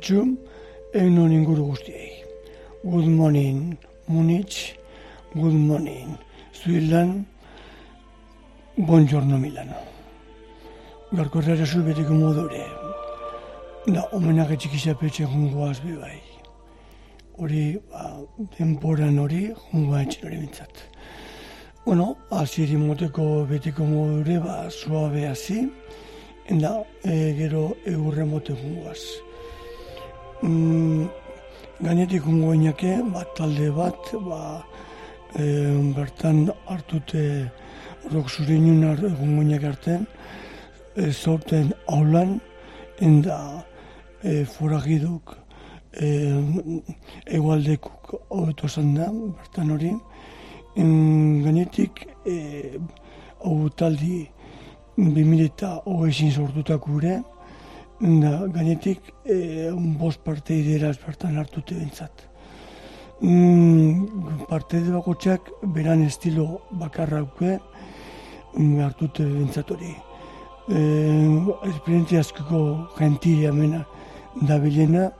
egun barritxu, egun inguru guztiei. Good morning, Munich, good morning, Zuilan, buongiorno Milano. Garko errara zu betiko modure. Da, omenak etxikisa petxe jungoaz bai. Hori, ba, denporan hori, jungoa etxen hori bintzat. Bueno, aziri moteko betiko modure, ba, suabe hazi, da, e, gero egurre mote jungoaz. Mm, gainetik jungo inake, bat talde bat, ba, e, bertan hartute rok zurinun egungo inake artean, e, zorten aulan, enda e, foragiduk, e, egualdekuk hobeto esan da, bertan hori, en, gainetik, e, hau taldi, 2000 eta hogezin sortutak gure, da, gainetik, e, un bost parte ideraz bertan hartute bintzat. Mm, parte de bakotxak beran estilo bakarra auke, mm, hartute bintzat hori. E, esperientzia askoko gentile amena da bilena,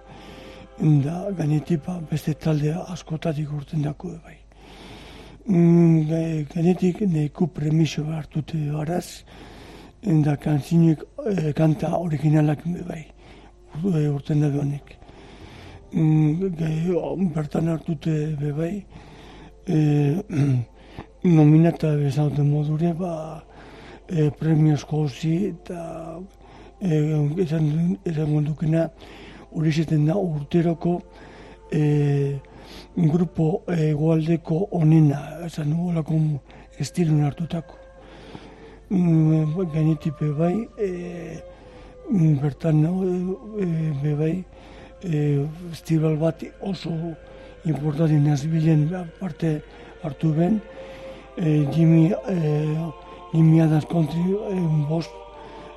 da gainetik ba, beste talde askotatik urten dako bai. Mm, ga- gainetik neku premiso hartute baraz, da kantzinek e, kanta originalak bai e, urten da honek. Mm, ge- o, bertan hartute be bai e, nominata bezauten modure ba e, premios jozi eta e, esan, esan dukena hori zeten da urteroko e, grupo egoaldeko onena, esan nugolako estilun hartutako. Gainetik be bai, e, bertan e, be bai, e, festival bat oso importanti nazbilen parte hartu ben, e, Jimmy, e, Jimmy Adams Country e, bost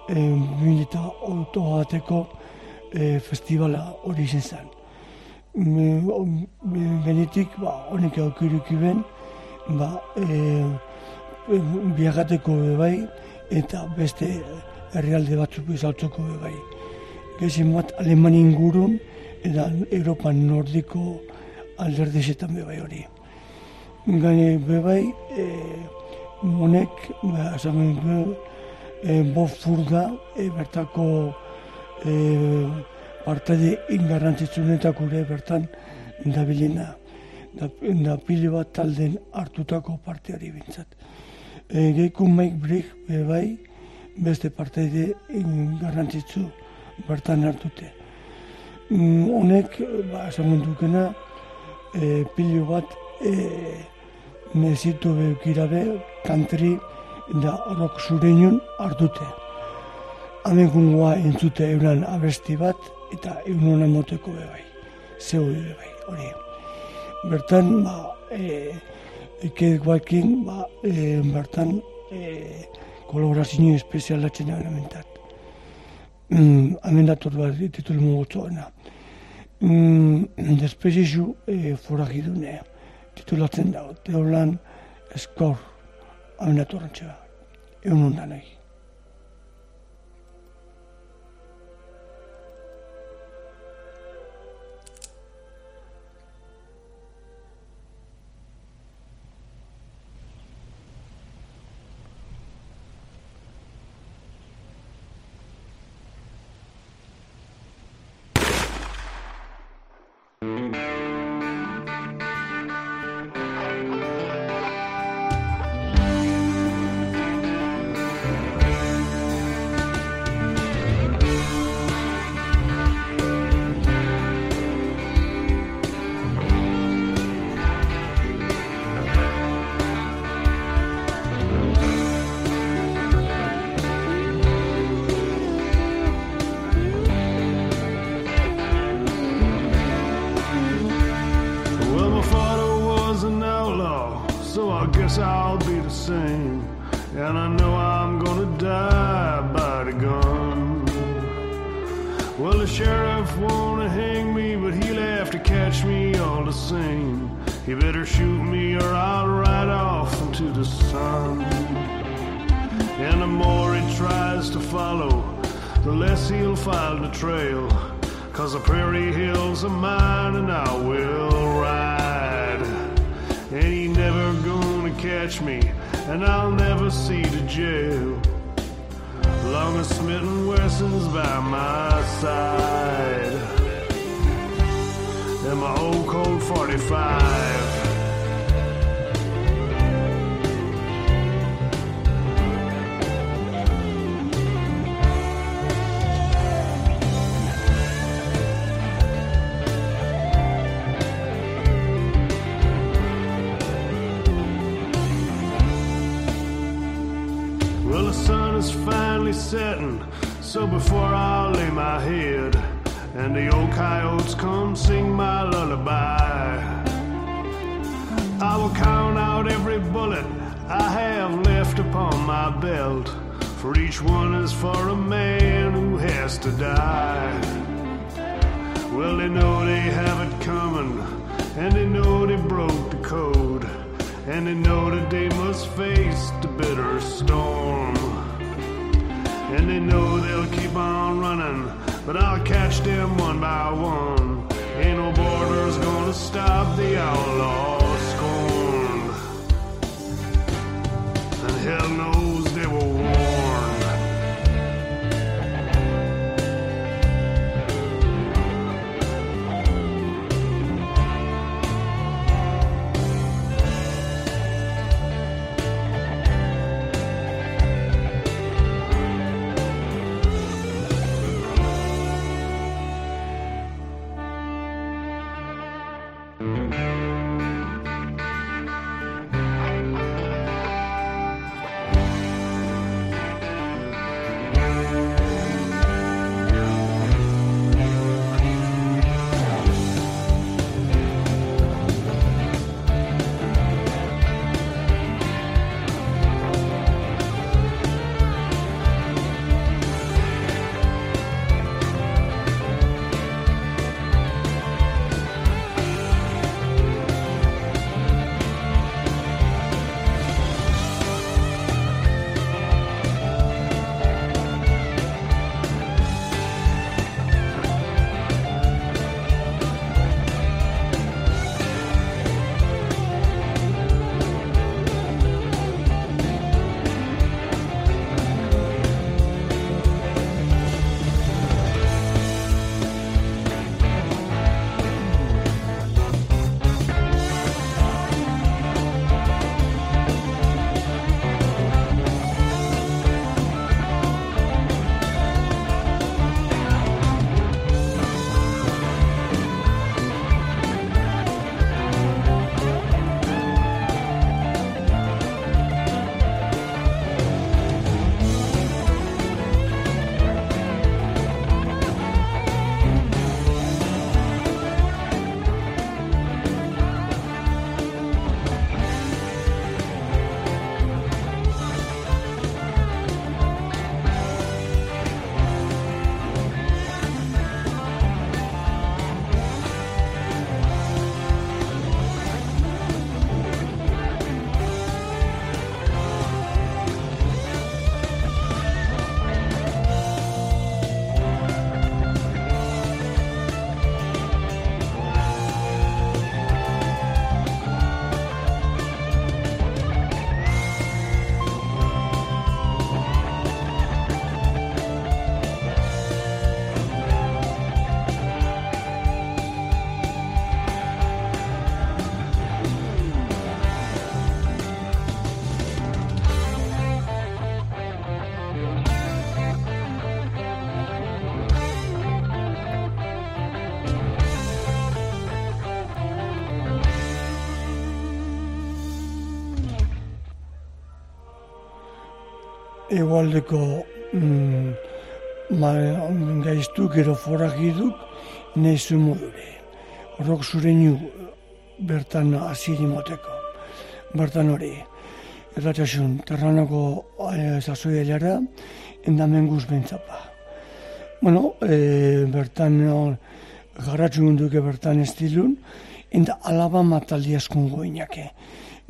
e, milita auto bateko e, festivala hori izan zen. Gainetik, ba, honek aukiruki ben, ba, e, biagateko be bai, eta beste herrialde batzuk izaltzeko be bai. Gezin bat Aleman ingurun, eta Europan nordiko alderdezetan be bai hori. Gane be bai, e, honek, ba, esan du, e, bo furga, e, bertako e, partaide ingarrantzitsunetako ere bertan dabilena. Da, da pile bat talden hartutako parteari bintzat. E, Geiku Mike Brick be bai, beste parteide garrantzitsu bertan hartute. Mm, honek, ba, esan dukena, e, pilo bat e, nezitu beukirabe country da rock zurenun hartute. Gungoa entzute euran abesti bat eta egun moteko be bai. Zeu be bai, hori. Bertan, ba, e, Eke guakin, ba, e, bertan e, kolaborazio espezialatzen da elementat. Mm, hemen dator bat titulu mugotzoena. Mm, Despezizu e, foragidune titulatzen da. Teolan eskor hemen datorrentxe ba. Egun nahi. Less he'll find the trail. Cause the prairie hills are mine and I will ride. And he never gonna catch me, and I'll never see the jail. Long as Smitten Wesson's by my side. And my old Colt 45. And they know they broke the code, and they know that they must face the bitter storm. And they know they'll keep on running, but I'll catch them one by one. Ain't no borders gonna stop the outlaw scorned. And hell knows egualdeko mm, ma, gaiztu gero foragiduk nezu modure. Horrok zureinu bertan aziri moteko. Bertan hori. Erratxasun, terranako e, zazoielera, endamen guz bentzapa. bueno, e, bertan garratxun duke bertan estilun, eta Alabama taldi askun goinake.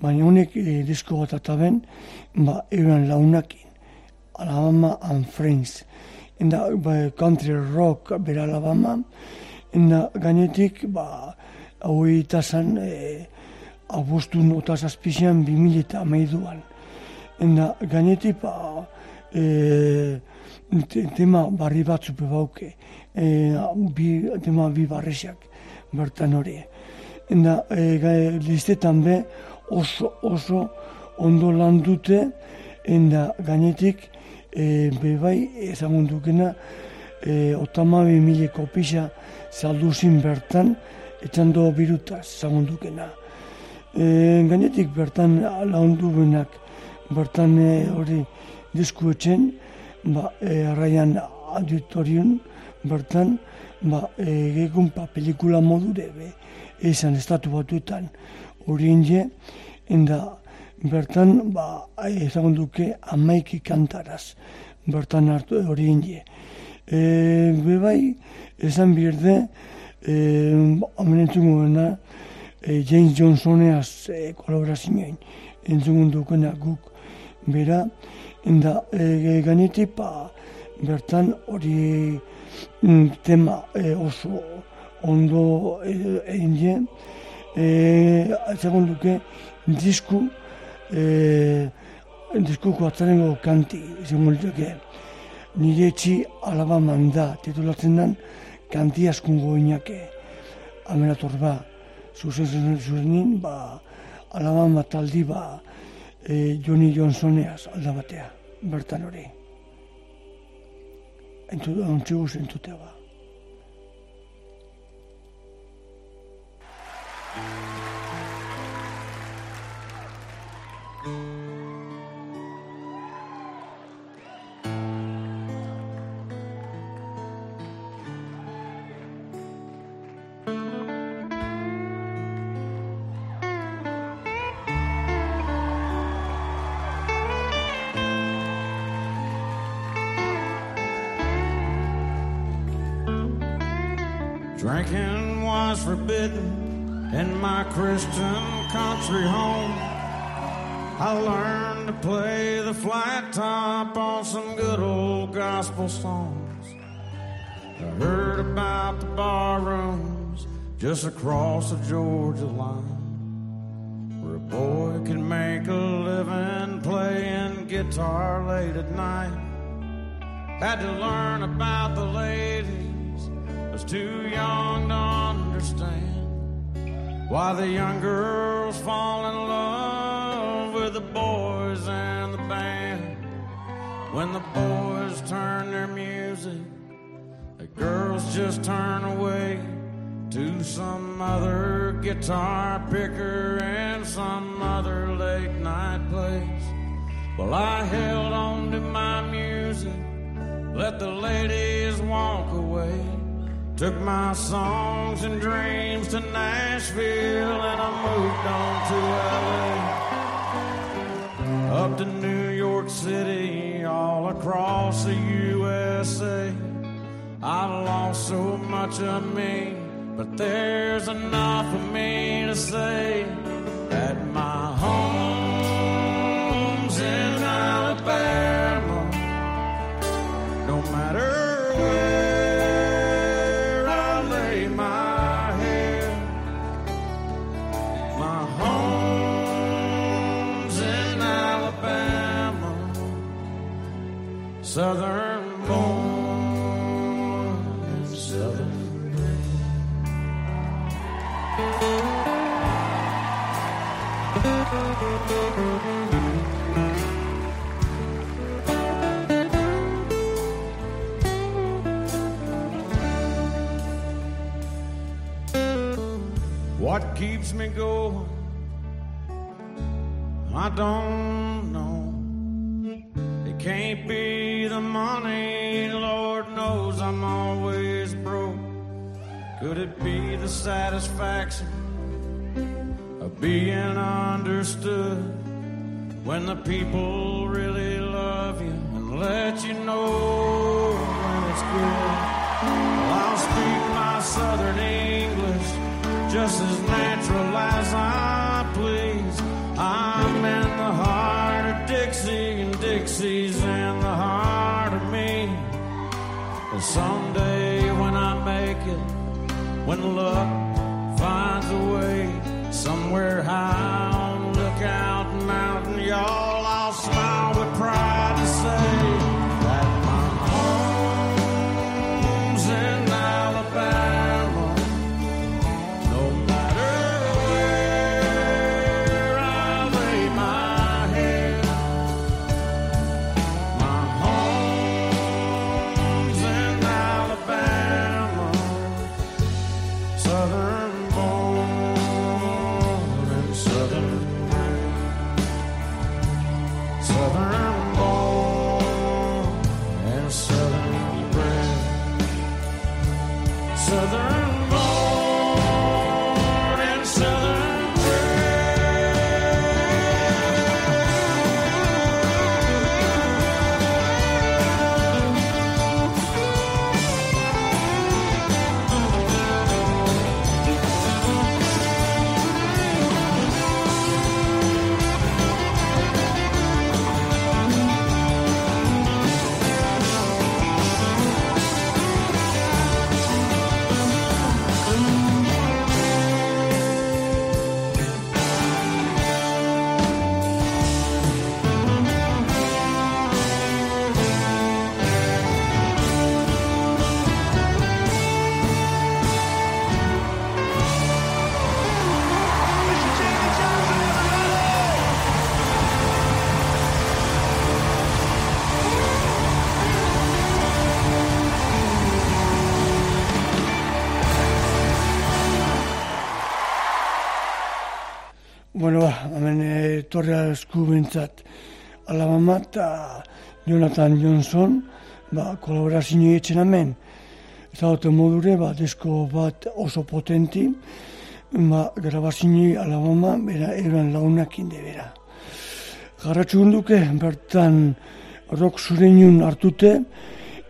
Baina honek e, disko bat ataben, ba, euren launakin. Alabama and Friends. Enda ba, country rock bera Alabama, enda gainetik, ba, hau itazan, e, abostun otaz azpizian bimilita amaiduan. Enda gainetik, ba, e, tema barri batzu bauke, e, bi, tema bi barrexak bertan hori. Enda e, listetan be oso, oso ondo lan dute, enda gainetik, e, bebai ezagun dukena, e, otama bi mileko pixa zalduzin bertan, etxan do biruta ezagun dukena. E, gainetik bertan laundu benak, bertan e, hori diskuetzen, ba, e, arraian auditorion, bertan, ba, e, pa, pelikula modu debe, esan estatu batuetan, hori inge, enda, bertan, ba, ezagun duke, amaiki kantaraz, bertan hartu hori inge. E, bebai, esan birde, e, amenetzen e, James Johnsoneaz e, kolaborazioen, entzungun dukena guk, bera, Enda e, gainetik ba, bertan hori mm, tema e, oso ondo egin e, e, ezagun duke disku e, diskuko atzarengo kanti ezagun duke nire etxi alabaman da titulatzen den kanti askun goinake amerator ba zuzen zuzenin ba alaban taldi ba e, Johnny Johnsoneaz aldabatea, bertan hori. Entu, ontsiguz entutea ba. Drinking was forbidden in my Christian country home. I learned to play the flat top on some good old gospel songs. I heard about the bar rooms just across the Georgia line, where a boy can make a living playing guitar late at night. Had to learn about the ladies was too young to understand why the young girls fall in love with the boys and the band. When the boys turn their music, the girls just turn away to some other guitar picker and some other late night place. Well, I held on to my music, let the ladies walk away. Took my songs and dreams to Nashville and I moved on to LA. Up to New York City, all across the USA. I lost so much of me, but there's enough of me to say that my home's southern born southern bred. What keeps me going? I don't know. Can't be the money, Lord knows I'm always broke. Could it be the satisfaction of being understood when the people really love you and let you know when it's good. Well, I'll speak my southern English just as natural as I please. I'm in the heart of Dixie, Dixie's in the heart of me. And someday when I make it, when luck finds a way, somewhere high on Lookout Mountain, y'all, I'll smile with Bueno, ba, hemen e, torre esku bintzat Alabama eta Jonathan Johnson ba, kolaborazio etxen hemen. Eta dute modure, ba, disko bat oso potenti, ba, grabazio Alabama, bera, eran launak inde bera. Garratxu duke, bertan rock zurenun hartute,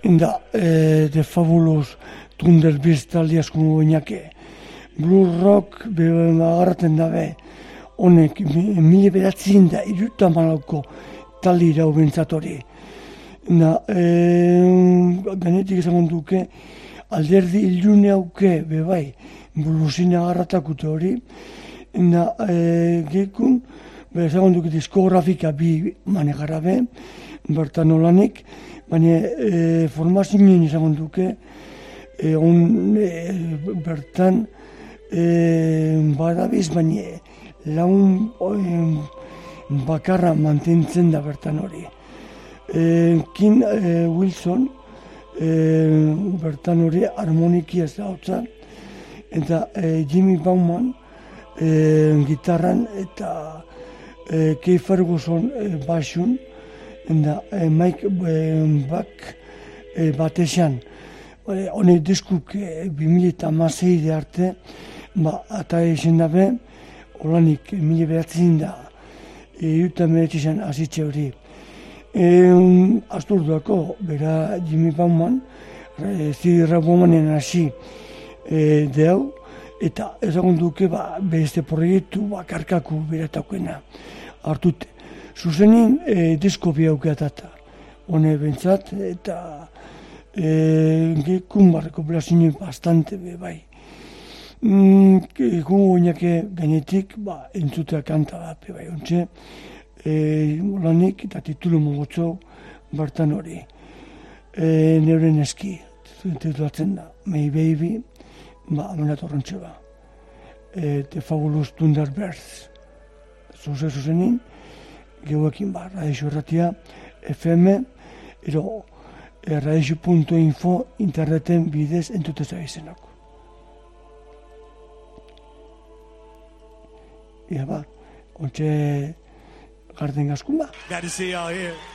inda e, The Fabulous Thunderbirds taldi asko goinake. Blue rock be, agarraten dabe, honek mi- mila beratzen da iruta malauko taldi irau hori. Na, e, ganetik esan duke, alderdi ilune auke, bebai, bulusina agarratakute hori, na, e, gekun, be, esan duke diskografika bi manegara be, bertan olanik, baina e, formazioen esan duke, e, on, e, bertan, e, badabiz, baina laun em, bakarra mantentzen da bertan hori. E, Kin e, Wilson e, bertan hori harmoniki ez da eta e, Jimmy Bauman e, gitarran eta e, Kay Ferguson e, basun, eta e, Mike e, Buck e, batesan. Hone diskuk e, 2006 de arte, ba, eta izan dabe, olanik mila behatzen da, e, juta meretizan azitxe hori. E, Asturduako, bera Jimmy Bauman, e, zirra bomanen hasi e, deu, eta ezagun duke ba, beste proiektu bakarkaku berataukena hartute. Zuzenin e, disko bi aukeatata. Hone bentsat, eta e, gekun barreko blazini bastante be bai. Mm, Egun oinake gainetik, ba, entzutea kanta bat, bai, ontxe, e, lanik eta titulu mogotzo bertan hori. E, neuren eski, titulatzen da, May Baby, ba, amena torrentxe ba. E, The Fabulous Thunderbirds. Zuze zuzenin, geuekin ba, radixo erratia, FM, ero, e, radixo.info interneten bidez entuteza izenako. Ia ba, ontxe garden gazkun ba. Glad to here.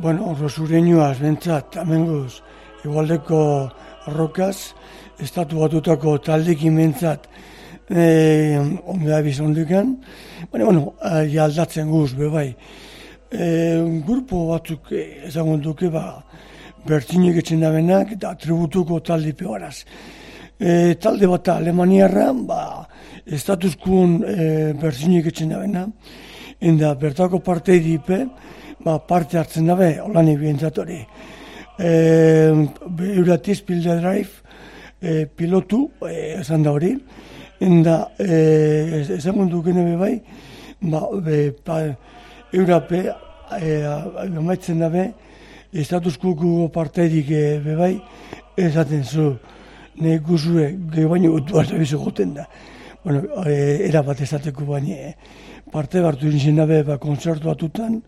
Bueno, rosureñoaz bentsat, amenguz, igualdeko arrokaz, estatu batutako taldekin bentsat, e, onde abiz onduken, baina, bueno, ja aldatzen guz, bebai. E, grupo batzuk eh, ezagun duke, ba, bertinek etxen dabenak, eta tributuko talde peoraz. E, talde bat Alemaniarra, ba, estatuskun e, bertinek etxen dabena, enda bertako parte dipe, ba, parte hartzen dabe, holan ebientzat hori. E, Euratiz Pilde Drive e, pilotu, e, esan da hori, enda e, ezagun dukene be bai, ba, be, pa, Eurape, e, amaitzen dabe, estatuskuko parteidik e, be bai, esaten zu, ne guzue, gehi baino gutu goten da. Bueno, e, era bat esateko baina, e, parte hartu nintzen dabe, ba, konzertu batutan,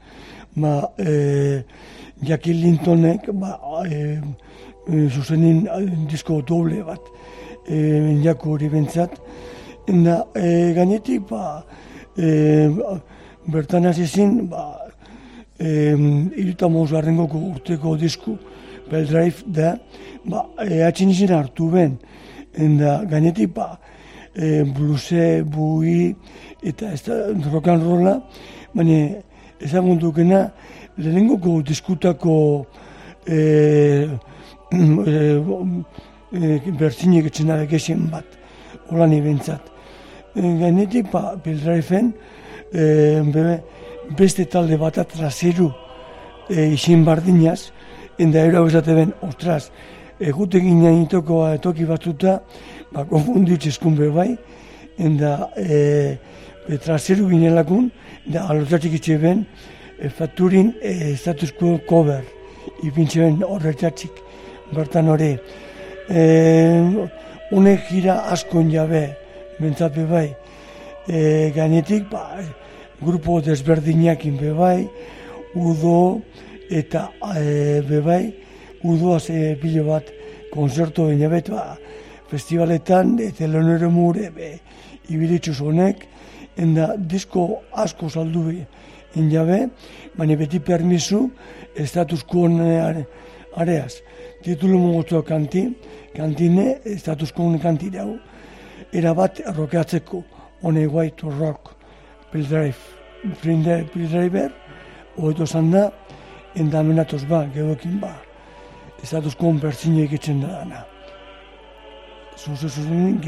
ba, e, Jackie Lintonek, ba, e, e, zuzenin disko doble bat, e, jako hori bentsat, Enda, e, gainetik, ba, e, bertan hasi zin, ba, e, iruta garrengoko urteko disku, Beldrive da, ba, e, atxin hartu ben, enda, gainetik, ba, e, bluse, bui, eta ez da rock and rolla, baina ezagun dukena, lehenengoko diskutako e, e, bertzinek etxen dabe gexen bat, hola nibentzat. E, gainetik, ba, Bildraifen, e, beste talde bat atraseru e, isin bardinaz, enda ero hau esate ben, ostras, egute ginen itoko etoki batzuta, ba, konfundu itxeskun be bai, enda e, traseru ginen da alotatik itxe ben, e, fakturin e, status quo cover, ipintxe ben horretxatxik, bertan hori. E, Honek gira askon jabe, bentzape bai, e, gainetik, ba, grupo desberdinakin be bai, udo eta e, be bai, udoaz e, pilo bat konzertu baina bet, ba, festivaletan, eta leonero mure, be, ibilitxuz honek, enda disko asko saldu en jabe, baina beti permisu, estatus quo areaz. Titulu mugotu kanti, kantine, estatus quo kanti dau, erabat rokeatzeko, one to rock, Pildrive, Pildriver, oeto zan da, endamenatoz ba, geoekin ba, estatus quo bertzine egitzen da dana. Zuzu zuzen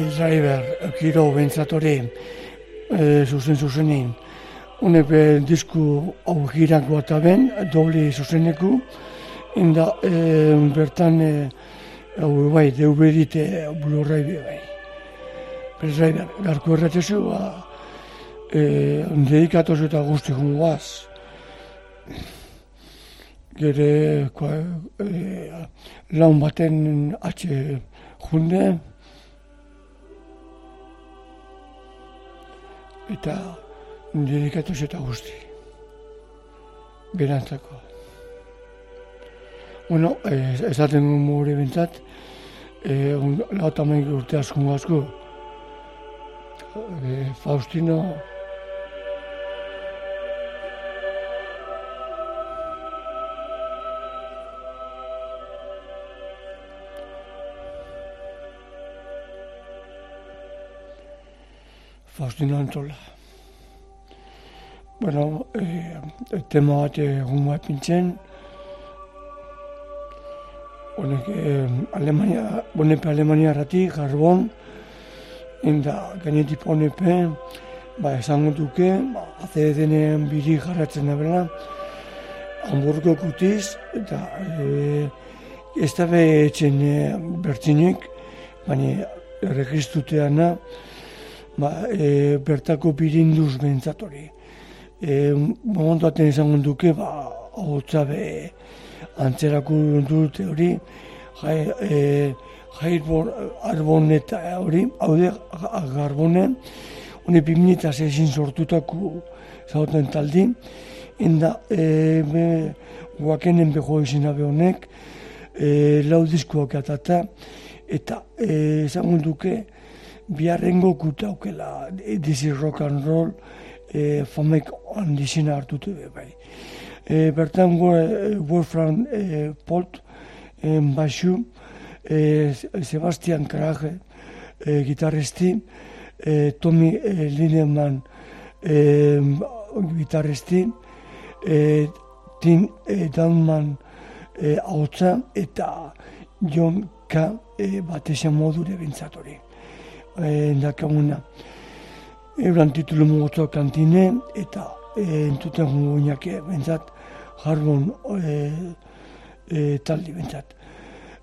Pildriver, kiro bentsatori, e, zuzen zuzenin. Honek be disku hau girako eta ben, doble zuzeneku, inda e, bertan, e, hau bai, DVD dite Blu-ray be bai. Pildriver, garko erratezu, ba, e, dedikatoz eta guzti guaz. Gere, kua, e, laun baten atxe junde, eta dedikatuz eta guzti. Berantzako. Bueno, ez esaten gure bintzat, e, lau tamaik urte asko asko, e, Faustino, Faustino Antola. Bueno, eh, tema bat egun bat pintzen, honek eh, Alemania, bonepe Alemania rati, garbon, enda gainetik honepe, ba, esango duke, ba, aze denen biri jarratzen da bela, Hamburgo kutiz, eta eh, ez da behetzen eh, bertzinek, baina erregistruteana, ba, e, bertako birinduz bentzatori. E, momentu aten izango duke, ba, hotza be, antzerako dute hori, jai, e, jaibor, arbon eta hori, haude, garbone, honi bimnita zezin sortutako zauten taldi, enda, e, be, guakenen beho izina honek, e, lau diskoak atata, eta e, izango duke, biharrengo kutaukela, dizi rock and roll, e, famek handizina hartutu be bai. E, bertan go, e, Wolfram e, Polt, e, baixu, e, Sebastian Krage, e, gitarristi, e, Tommy e, Lindemann, e, gitarristi, e, Tim e, Dalman, e, hautza, eta John K. E, batezan modure bintzatori eh, dakaguna. Euran titulu mugotua kantine eta eh, entuten jungo inak bentsat jarbon eh, eh, taldi bentsat.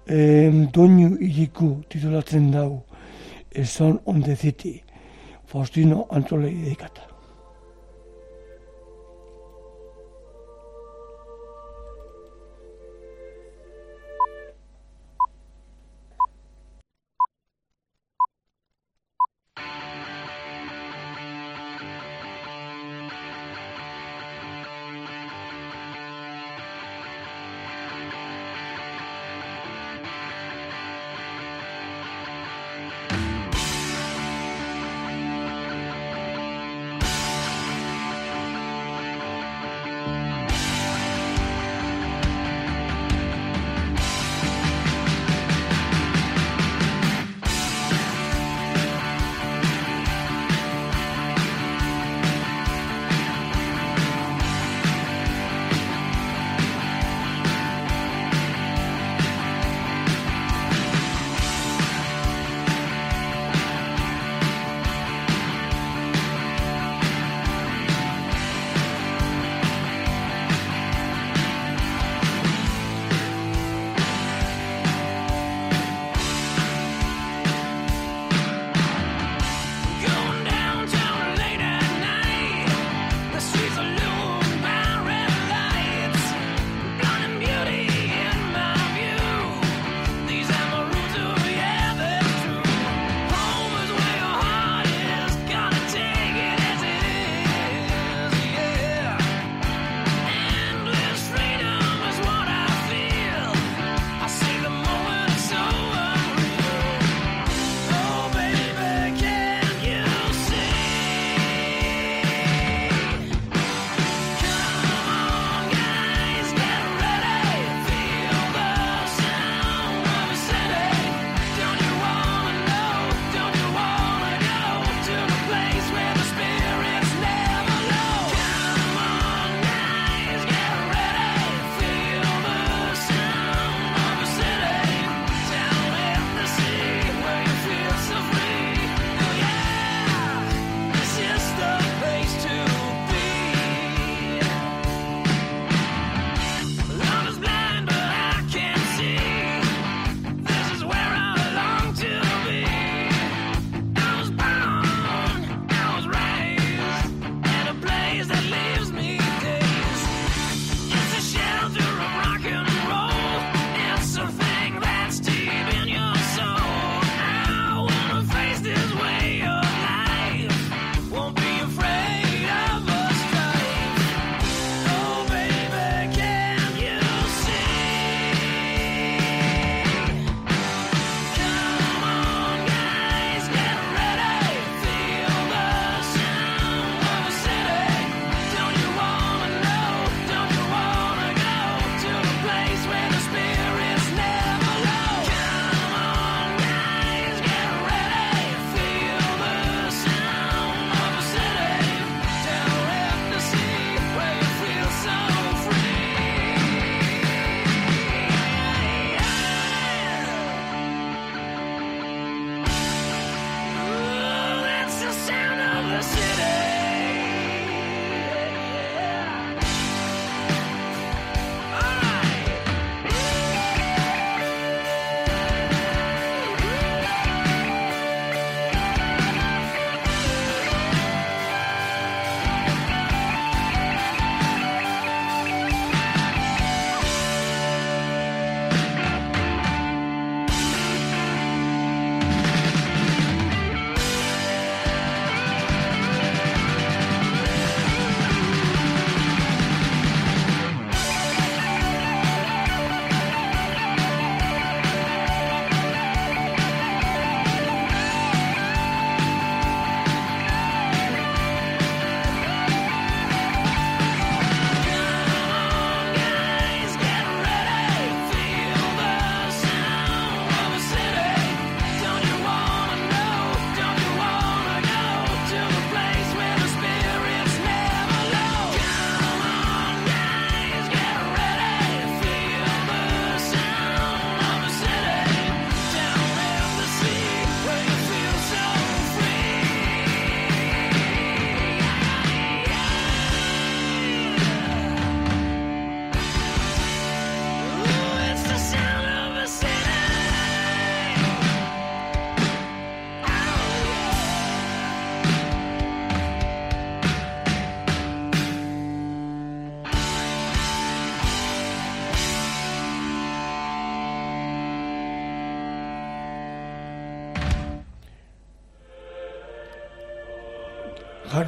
Eh, doinu iriku titulatzen dau eh, Son on the City Faustino Antolei dedikata.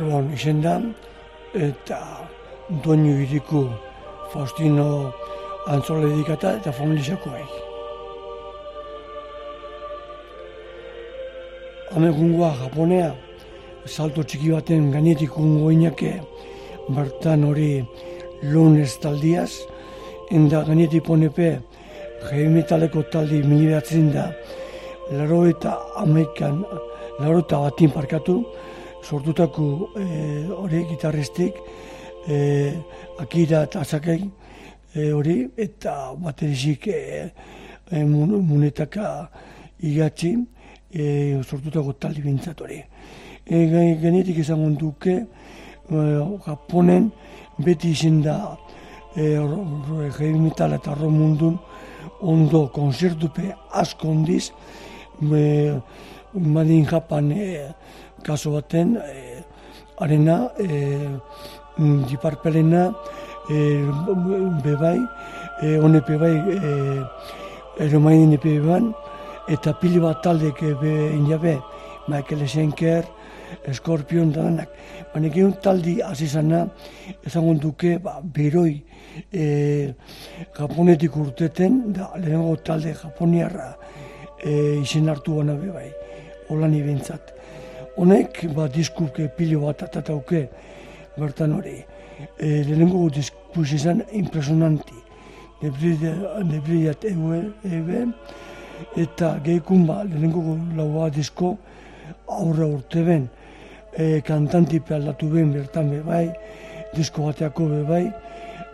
Jarbon izen da, eta doinu iriku Faustino Antzola dedikata eta familizakoei. Amegungoa Japonea, salto txiki baten gainetik ungo inake, bertan hori lunes taldiaz, enda gainetik ponepe, heavy metaleko taldi mili behatzen da, laro eta amaikan, laro eta batin parkatu, sortutako eh, hori gitarristik, e, akira eta azakei e, hori, eta baterizik e, e, mun, munetaka igatzi, e, sortutako taldi bintzat hori. E, genetik izango duke, e, Japonen beti izin da e, heavy metal eta rock mundun ondo konzertupe asko ondiz, e, Madin Japan e, kaso baten, e, arena, e, jiparpelena, e, bebai, e, honepe bai, e, eromain epe ban, eta pili bat taldek be inabe, Michael Schenker, Scorpion da danak. Baina egun taldi azizana, ezango duke, ba, beroi e, japonetik urteten, da lehenengo talde japoniarra e, izen hartu gana be bai, holan ibintzat. Honek, ba, diskuke pilo bat atatauke, bertan hori. E, lehenengo diskus izan impresionanti. Nebrillat eue, eue, eta gehikun ba, lehenengo laua disko aurra urte ben, e, kantantipe aldatu ben bertan be bai, disko bateako be bai,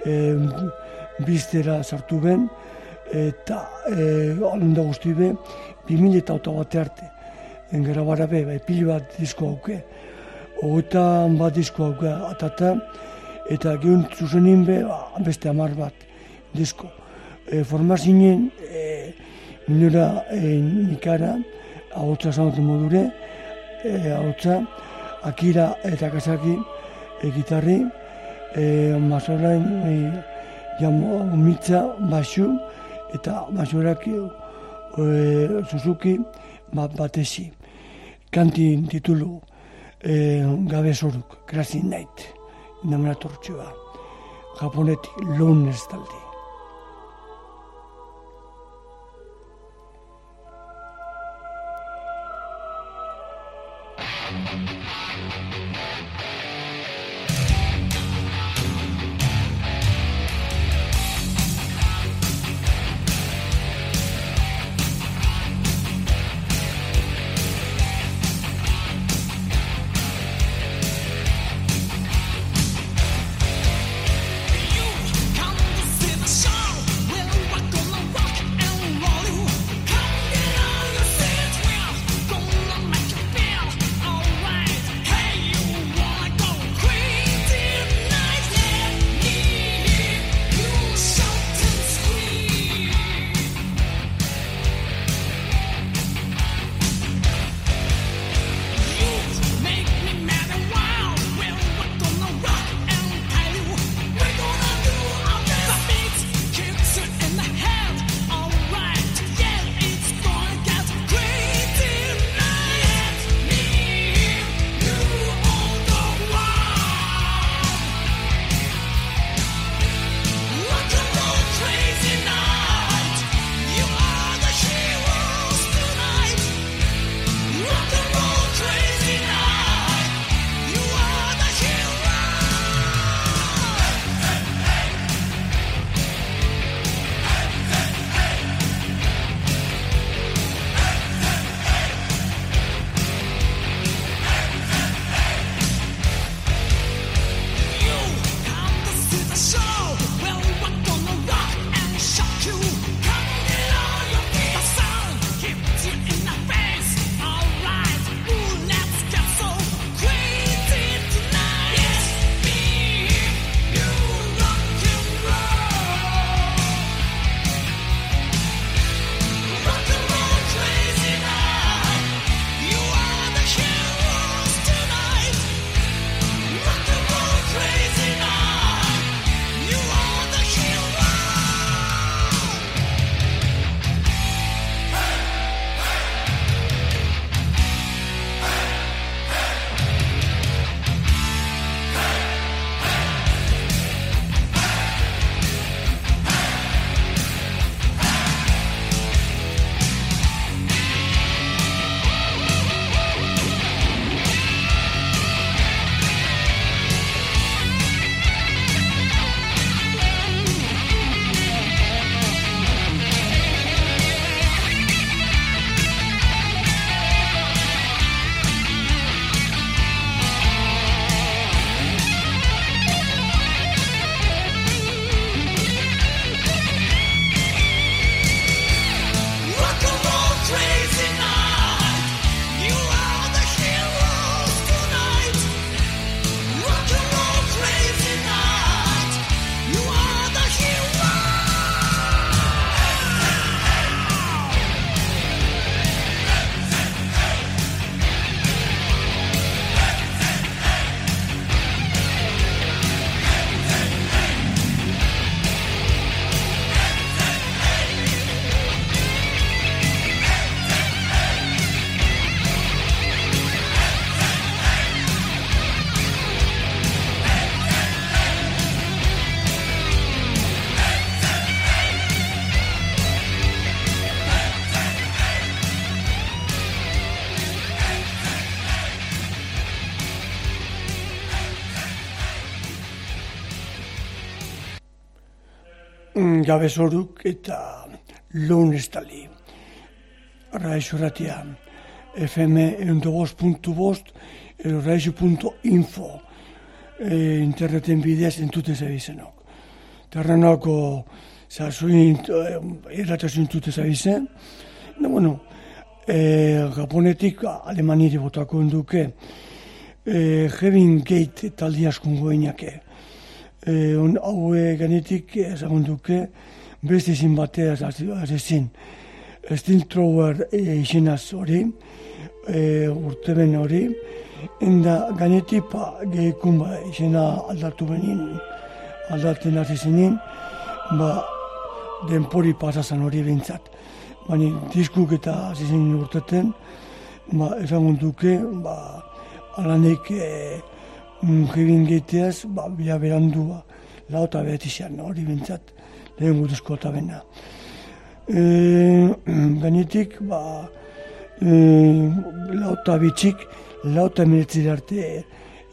e, biztera sartu ben, eta e, alunda guzti be, 2000 eta ota bate arte, engera bara be, bai, pili bat disko hauke, hogeita bat disko hauke atata, eta gehun zuzenin be, ba, beste amar bat disko. E, formazinen, e, minura e, nikara, ahotsa zanatu modure, e, ahotsa, akira eta kasaki e, gitarri, e, mazorain, e, jamo, mitza, basu, eta basurak e, Suzuki bat batesi. Kantin titulu e, gabe zoruk, Crazy Night, namena tortxua. Japonetik, Lones taldi. Gabe zoruk eta lehen estali. Raixo ratia. FM bost edo raixo.info e, interneten bidez entute zabizenok. Terrenoko zazuin erratazio entute zabizen. No, bueno, e, Japonetik Alemaniri botako duke e, Heaven Gate taldi askungo inake. E, on, hau e, ganetik ezagun duke beste izin batea azezin. Steel Thrower e, izenaz hori, e, urteben hori, enda ganetik pa gehikun ba izena aldatu benin, aldatzen hasi zinin, ba denpori pasazan hori bintzat. Baina diskuk eta hasi zinin urteten, ba ezagun duke, ba alanik e, jibin geiteaz, ba bila berandu ba, lauta behetizan hori bintzat, lehen gutuzko eta bena. E, gainetik, ba, e, lauta bitxik, lauta emiretzir arte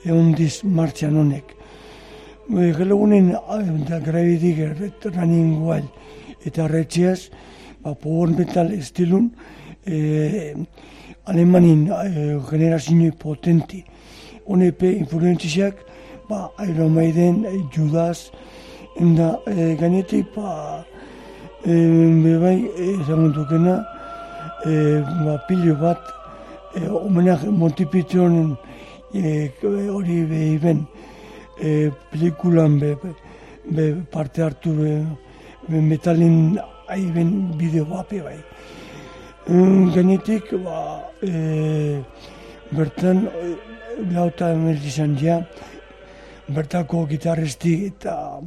egon diz martxan honek. E, Gelo gunen, da grabidik erret running wild eta retxiaz, ba, power metal estilun, e, alemanin e, generazio potenti. Honepe influentziak, ba, Iron Maiden, e, Judas, Enda, e, gainetik, ba, e, bebai, ezagun dukena, e, ba, pilo bat, e, omenak Montipitionen e, hori behi ben, e, pelikulan be, be, parte hartu be, be metalin ahi bideo bape bai. Mm, Gainetik, ba, e, bertan, e, lauta emelizan ja, bertako gitarristi eta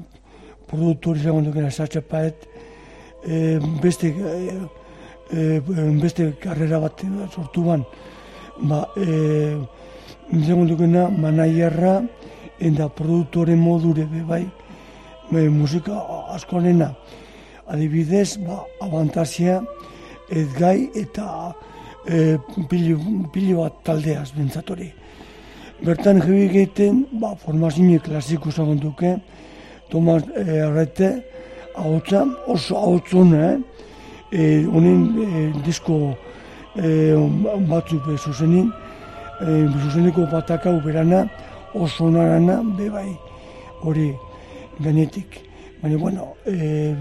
produkturi zagon dukena Sacha Paet, e, beste, e, e, beste karrera bat sortu ban, ba, e, zagon dukena manaierra, eta produktore modure bai, be, musika askonena. Adibidez, ba, abantazia, ez gai eta e, pilo, pilo bat taldeaz bentzatori. Bertan jebi egiten, ba, formazio klasiko zagon duke, Tomas e, Arrete, ahotsa oso ahotsuna, eh? E, honen e, disko e, batzuk be zuzenin, e, zuzeneko bataka uberana, oso narana, be bai, hori gainetik. Baina, bueno, e,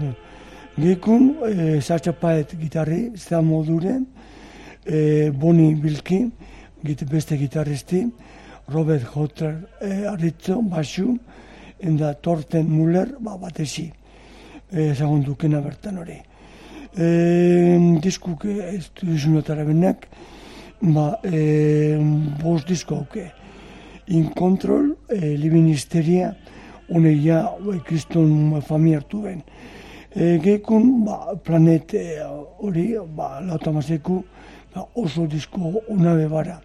Gekun, e, Sacha Paet gitarri, zera modure, e, Boni Bilki, git, beste gitarristi, Robert Hotter e, arritzo, basu, enda Torten Muller, ba, batezi, e, zagon dukena bertan hori. E, diskuk ez duzunotara benak, ba, e, bost disko hauke. In Control, e, Living Hysteria, hone ja, e, kriston fami hartu ben. E, Gekun, ba, planet e, hori, ba, lautamazeku, ba, oso disko unabe bara.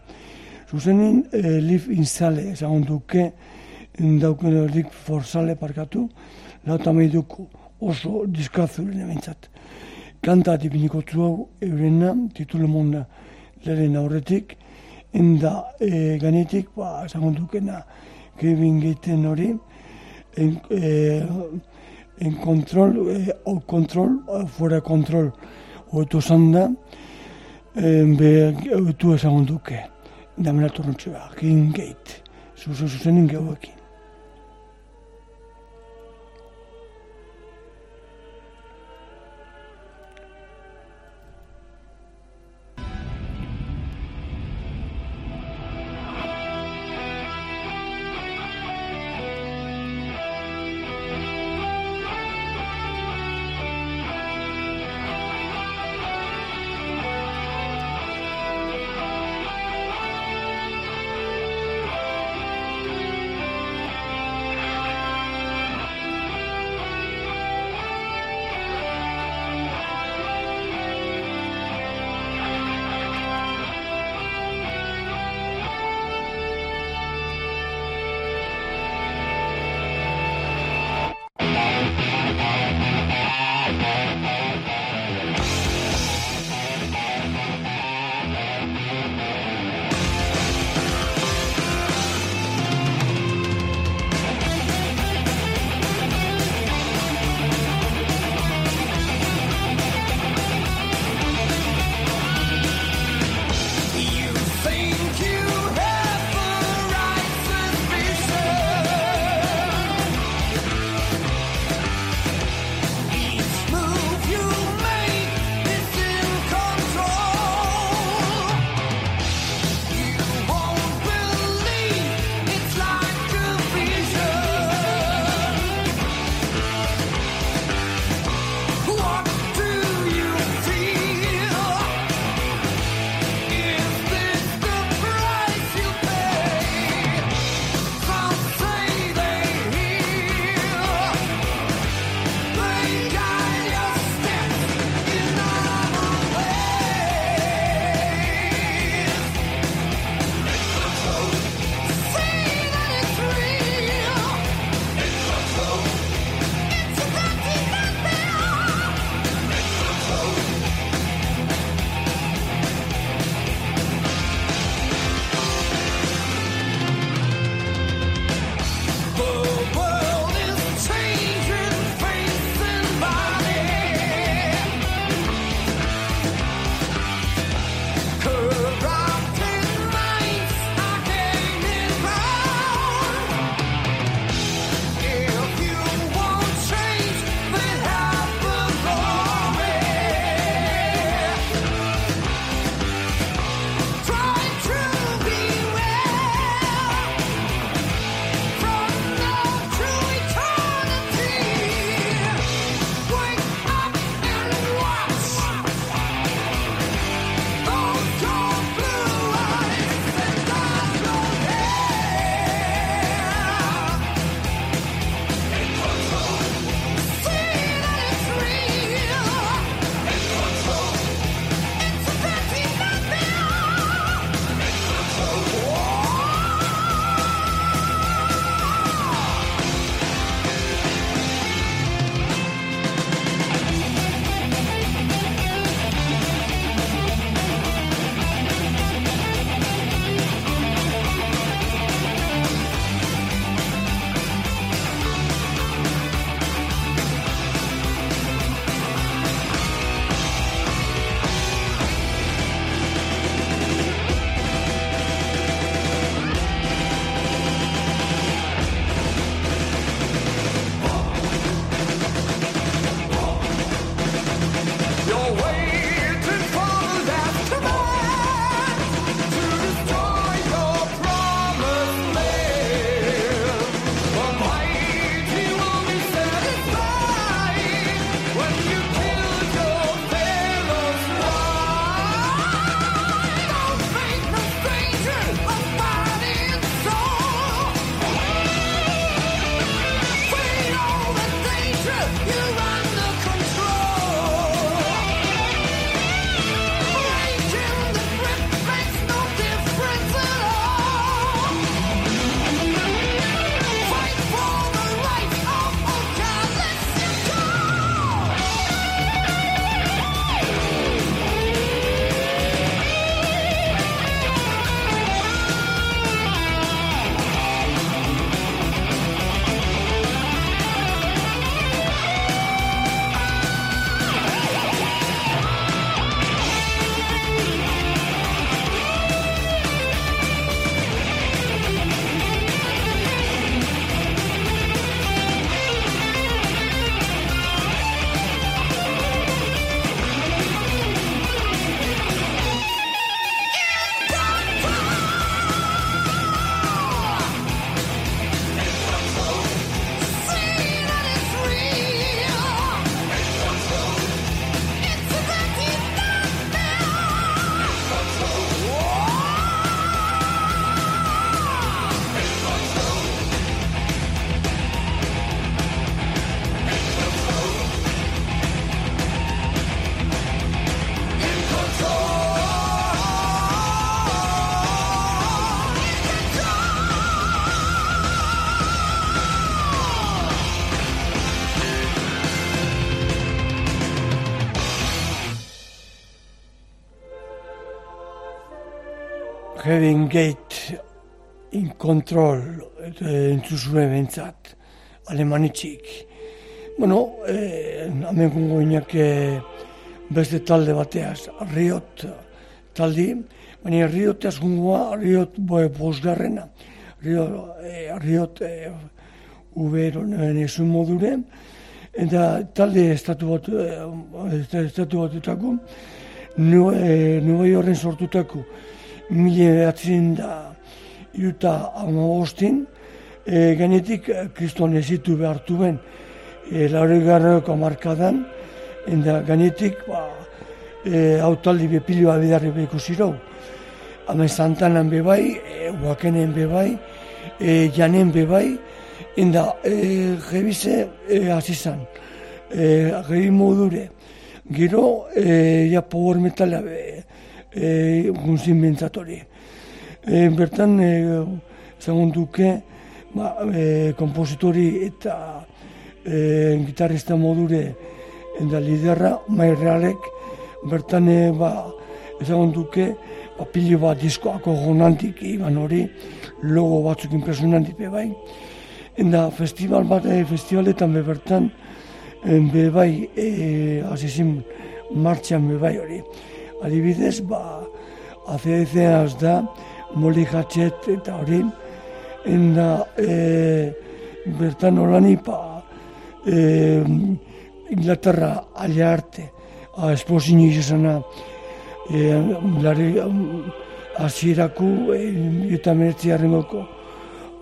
Zuzenin, e, Liv Insale, ezagun duke, dauken erdik forzale parkatu, lautameiduko oso diskazuren ebentzat. Kanta dipiniko hau eurena, titulu monna lehen aurretik, enda e, ganetik, ba, ezagun dukena, Kevin Gaten hori, en, e, en kontrol, e, au kontrol, fuera kontrol, oetu zanda, e, be, oetu ezagun duke, tornontxe ba, King Gate, zuzu zuzenin geuekin. Heaven Gate in Control e, entzuzue bentzat, alemanitxik. Bueno, e, hemen gongo inak e, beste talde bateaz, Riot taldi, baina Riot ez gongoa, Riot boe bosgarrena, Riot, e, Riot e, uberonen ezun modure, eta talde estatu bat, e, estatu batutako, nu, e, Nueva Yorken sortutako, mila behatzen da iruta amabostin, e, genetik e, kriston ezitu behartu ben, e, laure garrako markadan, eta genetik, ba, e, autaldi bepilioa bidarri behiko zirau. Hame Santanan bebai, e, Uakenen bebai, e, Janen bebai, eta e, jebize e, azizan, e, gehi modure. Gero, e, ja power metala be, e, gunzin bentzatori. E, bertan, e, zagun duke, ba, e, kompositori eta e, gitarrista modure eta liderra, mai realek, bertan, e, ba, ezagun duke, ba, pili bat diskoako gonantik, iban hori, logo batzuk impresionantik be bai. Eta festival bat, e, festivaletan be bertan, e, be bai, e, azizin, martxan be bai hori. Adibidez, ba, ACDC da, Molly Hatchet eta hori, enda e, bertan olani, pa, e, Inglaterra alia arte, a esposini izana, e, lari, azierako, e, eta meretzi harrengoko,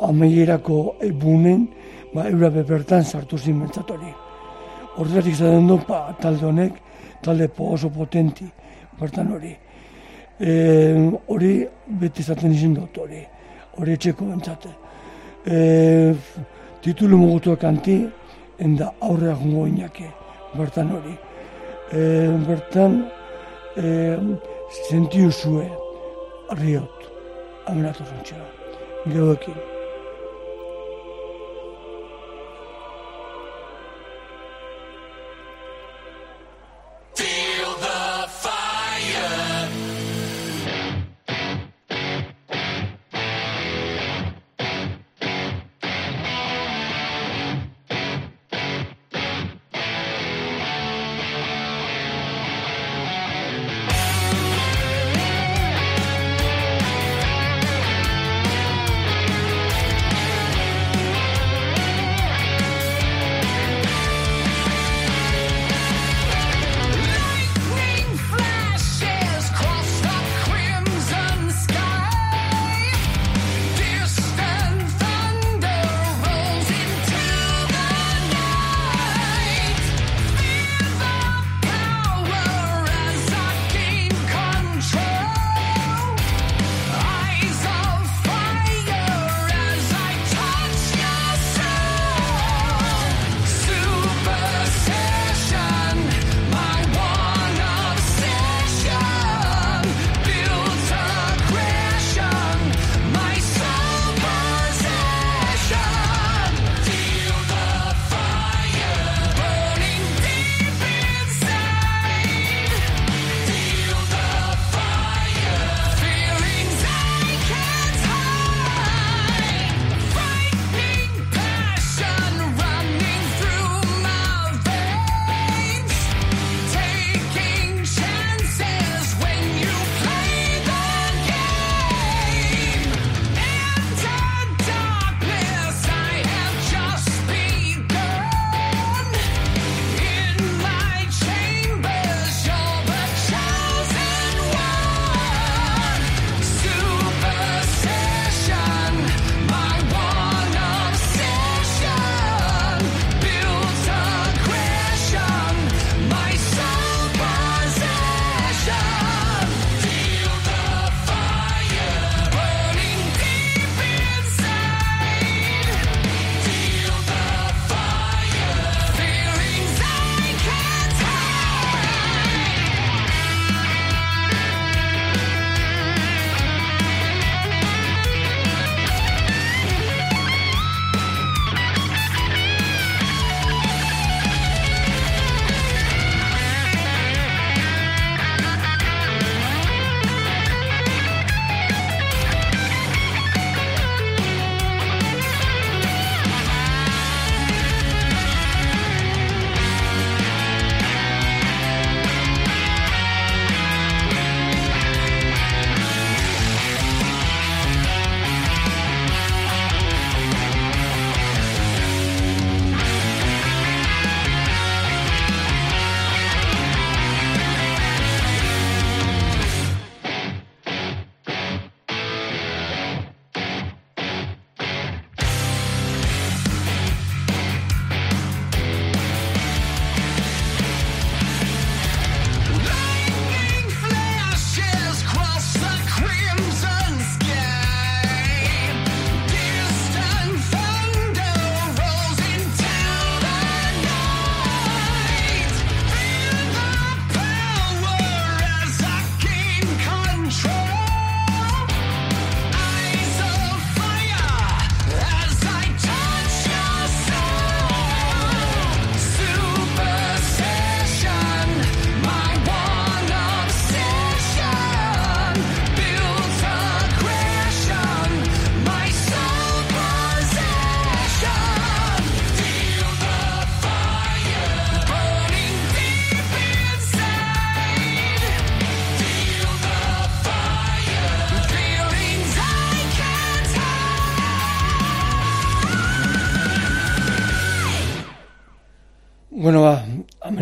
ameierako e, bunen, ba, eura be bertan sartu zin mentzatori. Horretik zaten du, pa, talde honek, talde po oso potenti, bertan hori. E, hori beti zaten izin dut hori, hori etxeko bentsate. E, titulu mugutu kanti, enda aurrea jungo inake, bertan hori. E, bertan, e, sentiu zue, riot, amenatu zantxera, geoekin.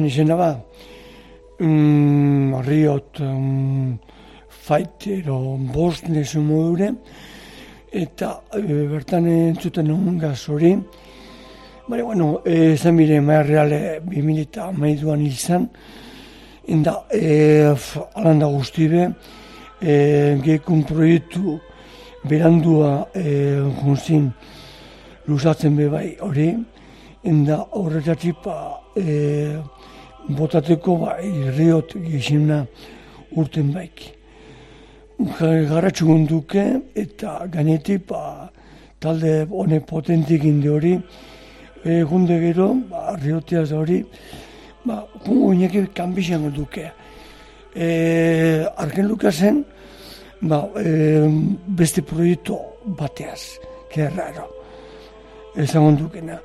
Izena ba, mm, riot mm, fight ero bost nesu modure, eta e, bertan entzuten egun gaz hori, Baina, bueno, eh, esan bire, maia reale, 2000 eta maiduan hil zen, Inda, e, alan da guztibe, e, gekun proiektu berandua e, junzin lusatzen be bai hori, inda horretatik ba, e, botateko ba, irriot gizimna urten baik. Garatxu gunduke eta gainetik ba, talde honek potentik inde hori, e, gunde gero, ba, rioteaz hori, ba, guinek kanbizan duke. E, Arken Lukasen, ba, e, beste proiektu bateaz, que raro. Ezagun dukena.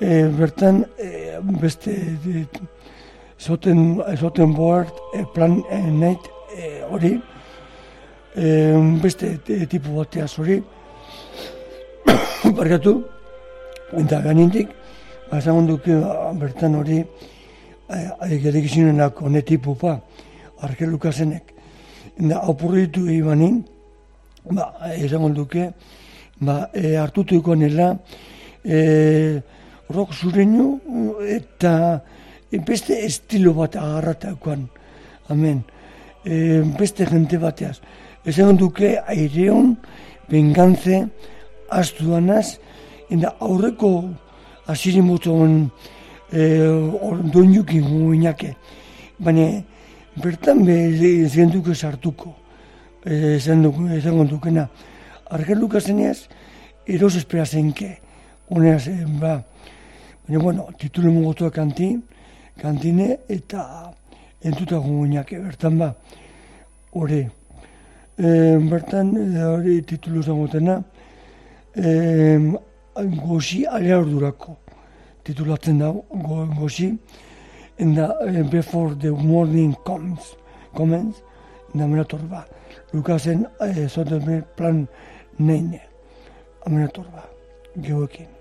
E, bertan, e, beste e, zoten, zoten board, e, plan e, night e, hori, e, beste e, tipu bateaz hori, barkatu, eta ganintik, ba, ezagun duke ba, bertan hori, Gerek izinenak hone tipu pa, Arkel Lukasenek. Da, opurritu ibanin, ba, ezagun duke, ba, e, hartutu ikonela, e, rock zureinu eta beste estilo bat agarratakoan. Amen. E, beste jente bateaz. Ezagun duke, aireon, bengantze, astuanaz, eta aurreko asirin botoan, e, doinukin guinake. Baina, bertan be zenduko sartuko. E, zenduko, zenduko dukena. Argel Lukaseneaz, eros espera zenke. E, ba, baina, bueno, titulu mugotua kanti, kantine, eta entuta guinake, bertan ba, hori. E, bertan, e, hori titulu zangotena, e, gozi alea ordurako titulatzen da go, gozi, en da, uh, before the morning comes, comments, da mena ba. Lukasen, uh, zoten plan neine, amena torba, geoekin.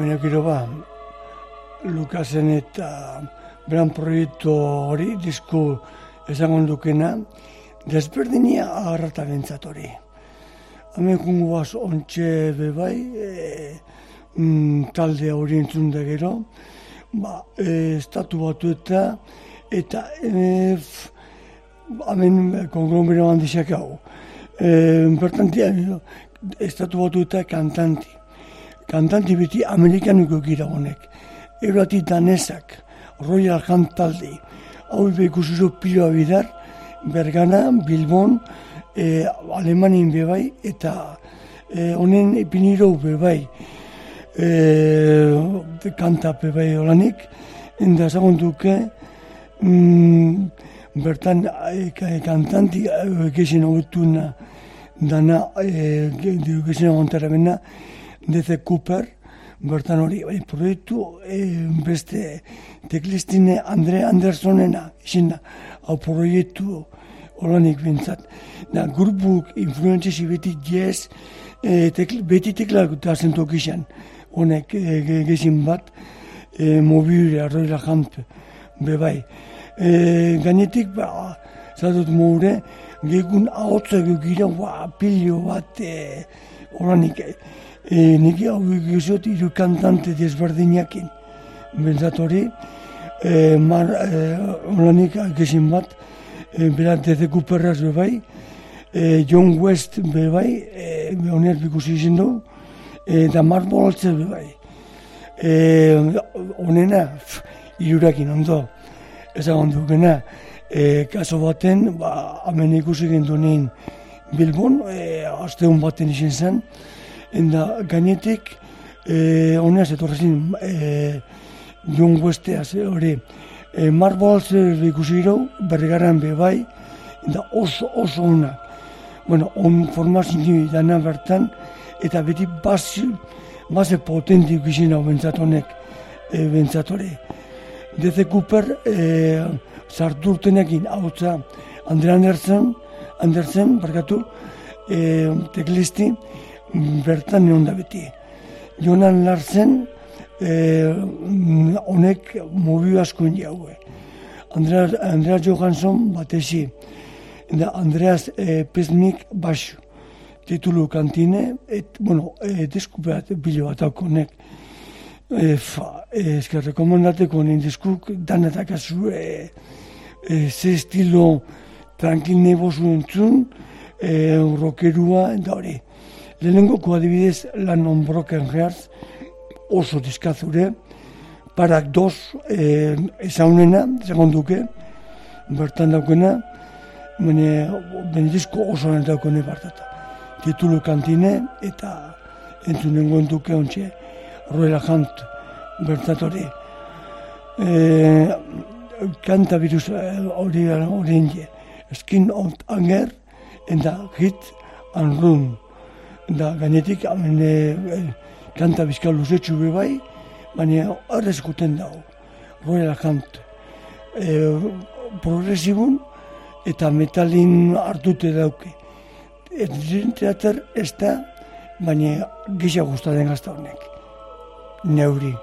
Amenak gero ba, Lukasen eta beran proiektu hori, disku esango dukena, desberdinia agarrata bentsat hori. Hemen kungu baz ontxe bebai, e, mm, talde hori entzun da gero, ba, e, estatu batu eta, eta e, f- hemen konglomero handizak hau. E, bertantia, estatu batu eta kantanti. Kantanti beti amerikanuko gira honek. Eurati danesak, Royal Hunt talde. Hau ikusi piloa bidar, Bergana, Bilbon, e, Alemanin bebai, eta e, honen ipiniro bebai. E, kanta bebai olanik, enda ezagun duke, mm, bertan e, ka- kantanti e, gexen hogutuna dana, e, ge- gexen hogontara bena, DC Cooper, bertan hori, bai, proiektu e, beste teklistine Andre Andersonena, izena, hau proiektu holanik bintzat. Da, grupuk influentzesi beti jazz, e, tekl, beti teklak da zentok izan, honek e, ge- gezin bat, e, mobile, arroila jamp, bebai. E, gainetik, ba, zadut moure, gegun ahotza gira, ba, pilio bat, e, holanik, e, e, nik hau egizot iru kantante desberdinakin. Bentsat hori, e, mar, e, holanik gezin bat, e, berat deze Cooperraz bebai, e, John West bebai, e, honez bikusi izin du, e, da Mark Boltze bebai. E, honena, pf, irurakin ondo, ezagun dukena, e, kaso baten, ba, hemen ikusi gindunein Bilbon, e, asteun baten izin zen, enda gainetik, e, honez etorrezin, e, John Westeaz, hori, e, Mark Boltze ikusi gero, berrigaran bebai, da oso, oso ona. Bueno, on formazio dana bertan, eta beti base, base potentik izin hau bentsat honek, e, bentsat hori. DC Cooper e, sartu urtenekin hau Andre Andersen, Andersen, barkatu, e, teklisti, bertan egon da beti. Jonan Larsen, e, honek mobi asko jaue. Andrea, Andrea Johansson batesi, da Andreas e, Pesnik baixo. Titulu kantine, et, bueno, e, disku bat, bilo bat hauko honek. E, fa, e, esker rekomendateko nien diskuk, danetak azu, e, e, ze estilo tranquil nebozu entzun, e, rockerua, eta hori. Lehenengoko adibidez lan on broken hearts, oso diskazure, parak dos e, ezaunena, segunduke, bertan daukena, bene, bene disko oso honen daukene bartata. Titulu kantine eta entzunen goen duke ontxe, Royal Hunt bertat hori. E, kanta virus eh, hori hori. Skin of Anger eta Hit and Run. Da gainetik hemen e, e, kanta bizka luzetxu be bai, baina horrez guten dago. Royal Hunt. E, progresibun eta metalin hartute dauke. Ez teater ez da, baina gisa gustatzen gazta honek. Neuri.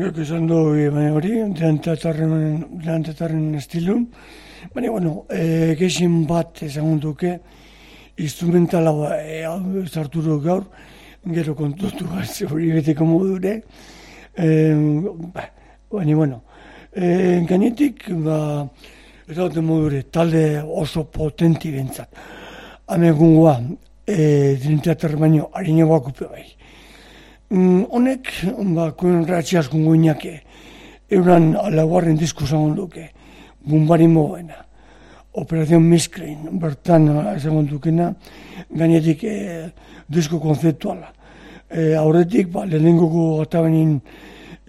Nik esan du, baina hori, delantatarren estilun. Baina, bueno, e, gexin bat esan duke, instrumentala ba, e, du gaur, gero kontutu bat, hori beteko modure. E, ba, baina, bueno, e, gainetik, ba, ez daute modure, talde oso potenti bentsat. Hemen gungoa, e, delantatar baino, harinagoak upe bai. Mm, honek, ba, kuen ratxiaz gungoinak, euran laugarren disku zagon duke, bumbari moena. Operación Miskrein, bertan ezagun dukena, gainetik e, disko konzeptuala. E, aurretik, ba, lehenengoko gatabenin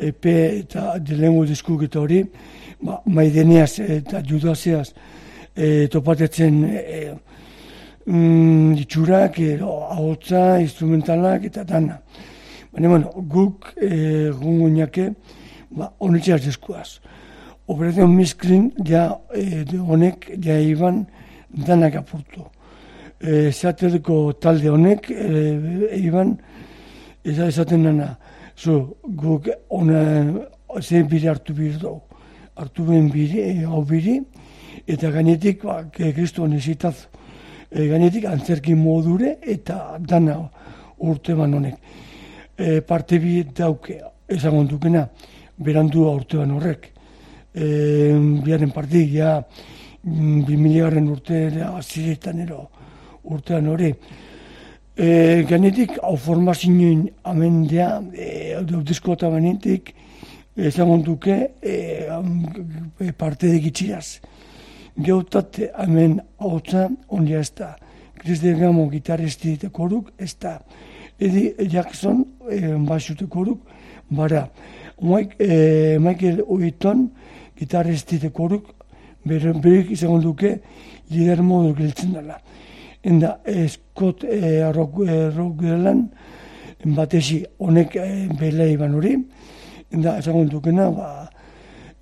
EP eta lehenengo diskuk eta hori, ba, maideneaz eta judazeaz e, topatetzen e, mm, itxurak, e, ahotza, instrumentalak eta dana. Baina, bueno, guk e, gunguñake, ba, honetxeaz diskuaz. Operación Miskrin, ja, e, honek, ja iban danak apurtu. E, Zeateleko talde honek, e, iban, eta esaten nana, zu, guk ona, ze bire hartu bir dugu. Hartu ben biri, e, hau biri, eta gainetik, ba, ke- kristo honezitaz, e, gainetik antzerki modure, eta dana urte ban honek. E, parte bi dauke, ezagun dukena, berandu urtean horrek. E, biaren partik, ja, mm, bi miligarren urte aziretan ero urtean hori. E, gainetik, hau formazioen amendea, e, diskota benetik, ezagun duke, e, e, parte digitxiraz. Geutat hemen hotza ondia ez da. Chris Delgamo gitarristi eta koruk ez da. Eddie Jackson eh, basute koruk bara. Mike, eh, Michael Uiton gitarristi eta koruk bere, berik duke lider modu giltzen dela. Enda eh, Scott eh, rock, eh, rock batesi honek eh, bele iban hori. Enda ezagun dukena, ba,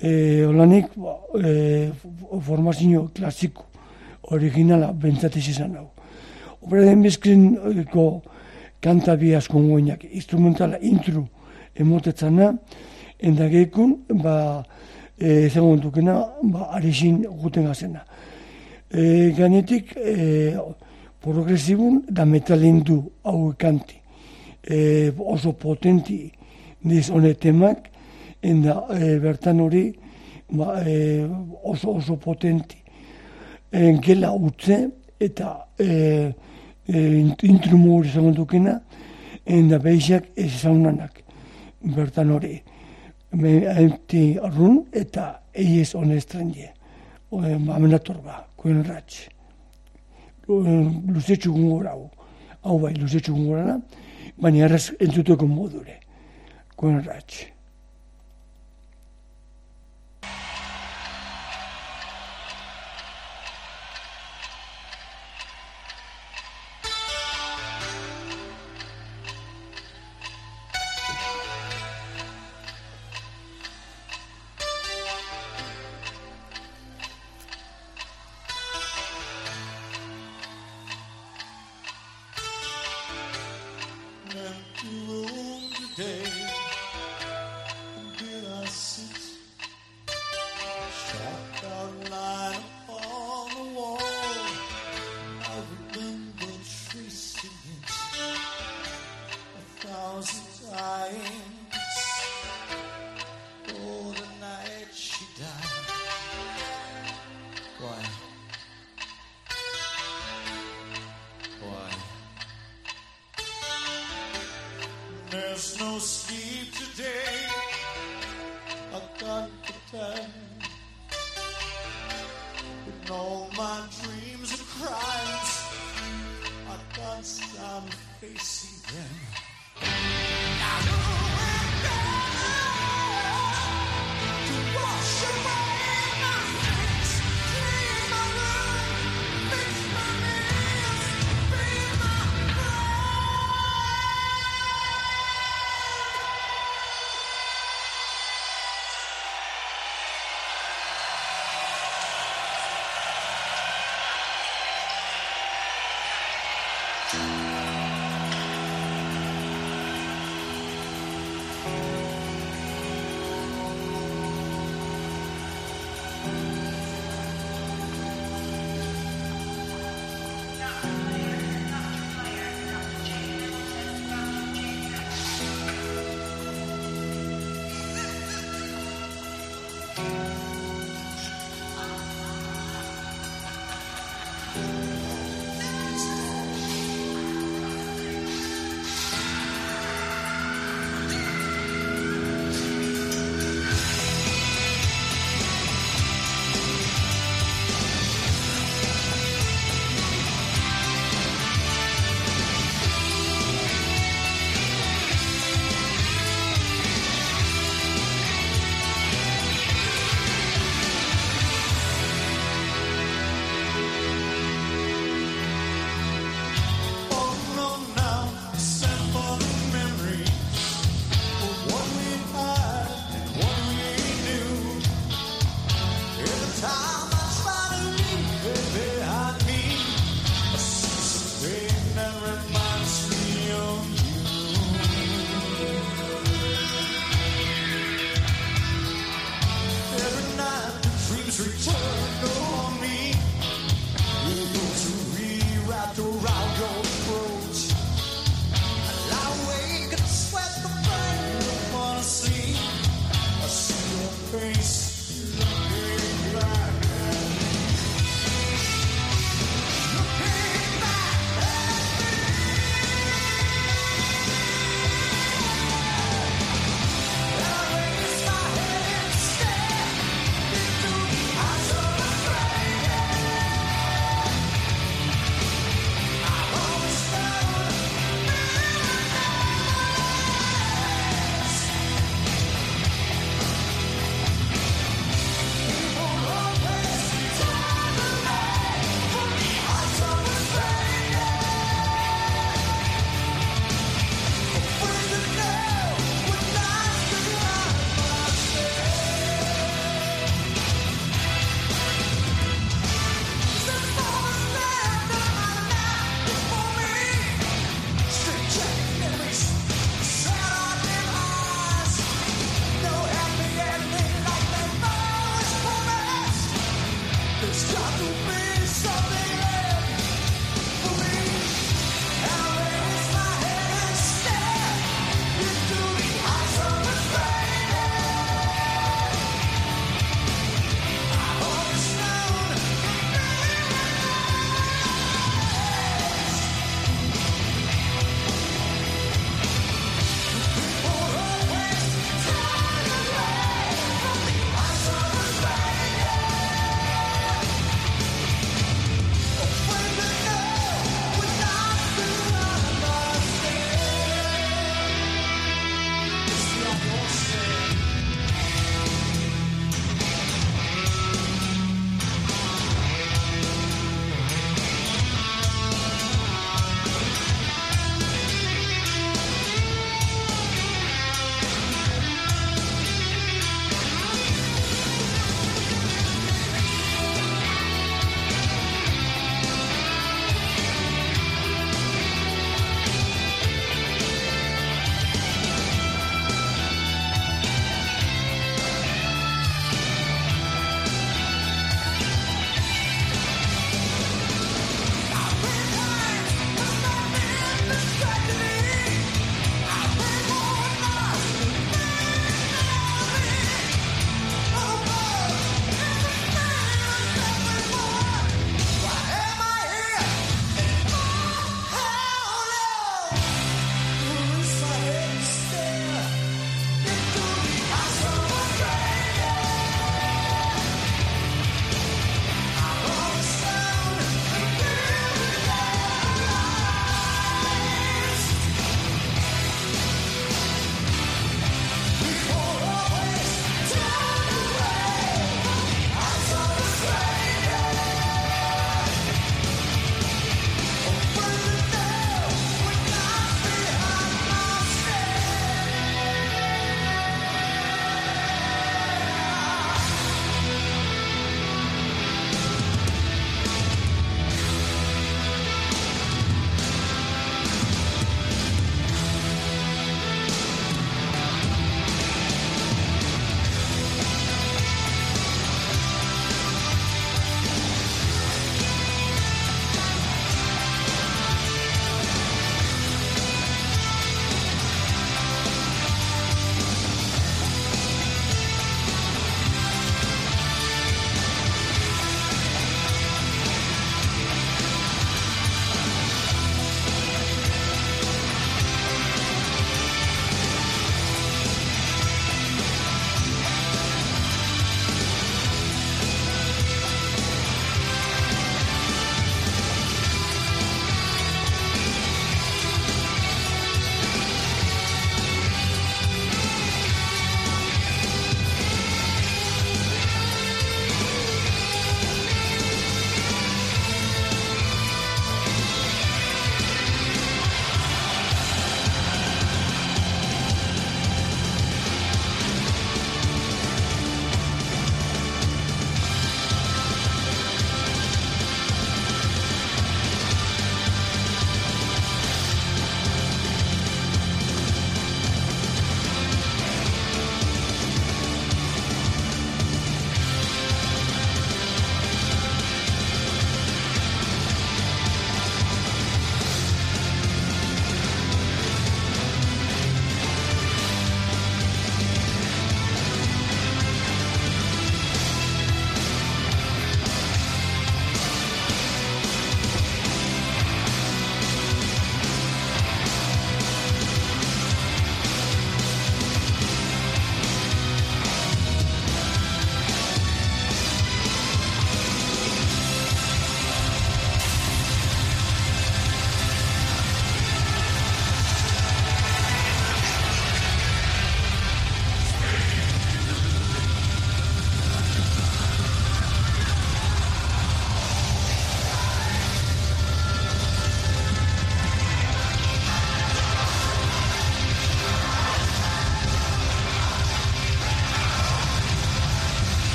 e, olanik ba, e, formazio klasiko originala bentsatiz izan hau. Opera den bizkrinko kanta bi asko goinak, instrumentala intro emotetzana, enda geikun, ba, e, dukena, ba, arixin guten gazena. E, gainetik, e, progresibun da metalindu hau kanti. E, oso potenti diz honetemak, enda e, bertan hori ba, e, oso oso potenti. E, gela utze eta e, e, intrumo hori zango dukena, enda behiak ez zaunanak bertan hori. Hainti arrun eta eiez honestranje. Amenator ba, kuen ratx. Luzetxu gungora hau. Hau bai, luzetxu gungorana, baina erraz entzuteko modure. Kuen ratx. time.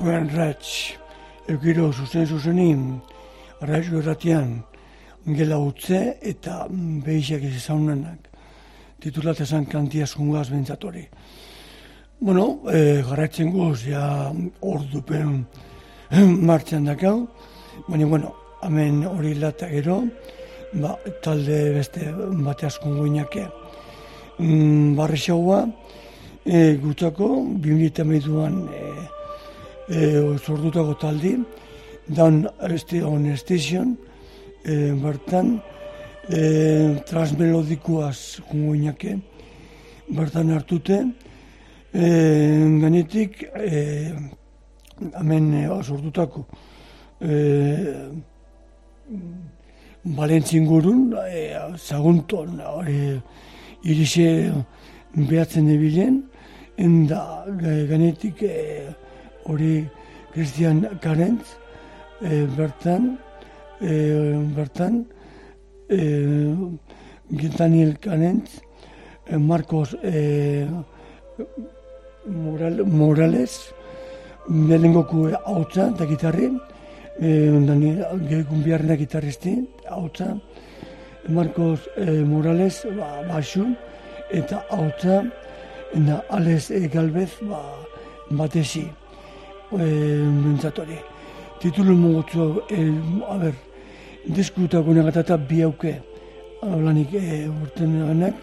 Koen Ratch, eukiro zuzen zuzenin, arraizko erratian, gela utze eta behisak izaunanak. Titulat esan kantiaz jungaz bentsatori. Bueno, e, garratzen guz, ja ordupen martxan dakau, baina, bueno, hemen hori lata gero, ba, talde beste bate askun guinake. Mm, barri xaua, e, gutako, bimilita meduan e, e, zordutako taldi, dan on station, e, bertan, e, transmelodikoaz guinake, bertan hartute, e, ganetik, e, hemen e, sortutako e, Balentzingurun, e, zagunton, hori irixe behatzen ebilen, enda e, ganetik e, hori Christian Karentz, e, bertan, e, bertan, e, Daniel Karentz, e, Marcos e, Moral, Morales, lehenengoku hautza eta gitarri, e, Dani, gehikun biharrena gitarristi, hautza, Marcos e, Morales, ba, basu, eta hautza, Alex e, Galvez, ba, batesi, e, bentsatori. Titulu mogotzu, e, a ber, diskutako negatata bi hauke, lanik e, urten ganak,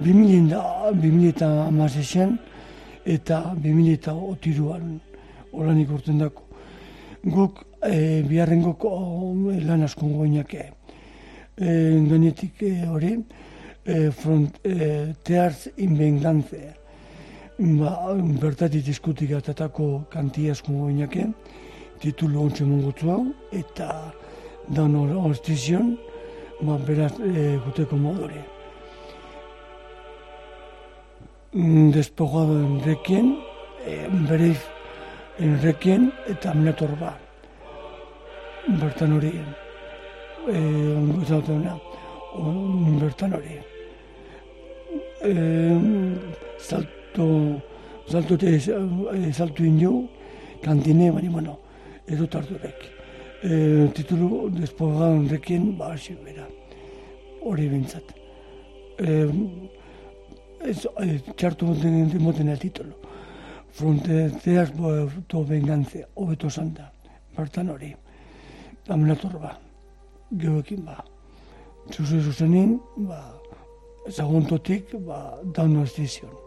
2000 eta amazesean, eta 2000 eta otiruan, olanik urten dako. Guk e, biharrengoko lan askon goinak e, genetik e, hori, e, front, e, teartz inbengantze, ba, bertatik diskutik atatako kantia askon goinak e, titulu ontsa mongotu hau, eta dan horstizion, ba, beraz e, guteko modore. Despojado en Requien, e, bereiz enrekien eta amnator ba. Bertan hori, e, ongo zautena, on, bertan hori. E, salto, salto te, e, salto indio, kantine, baina, bueno, edo tarturek. E, titulu, despogado enrekien, ba, hasi bera. Hori bintzat. E, ez, e, txartu moten, moten el titulu fronteras to venganza, hobeto santa, bertan hori, amenator ba, geoekin ba. Zuzu zuzenin, ba, zaguntotik, ba, daun estizion.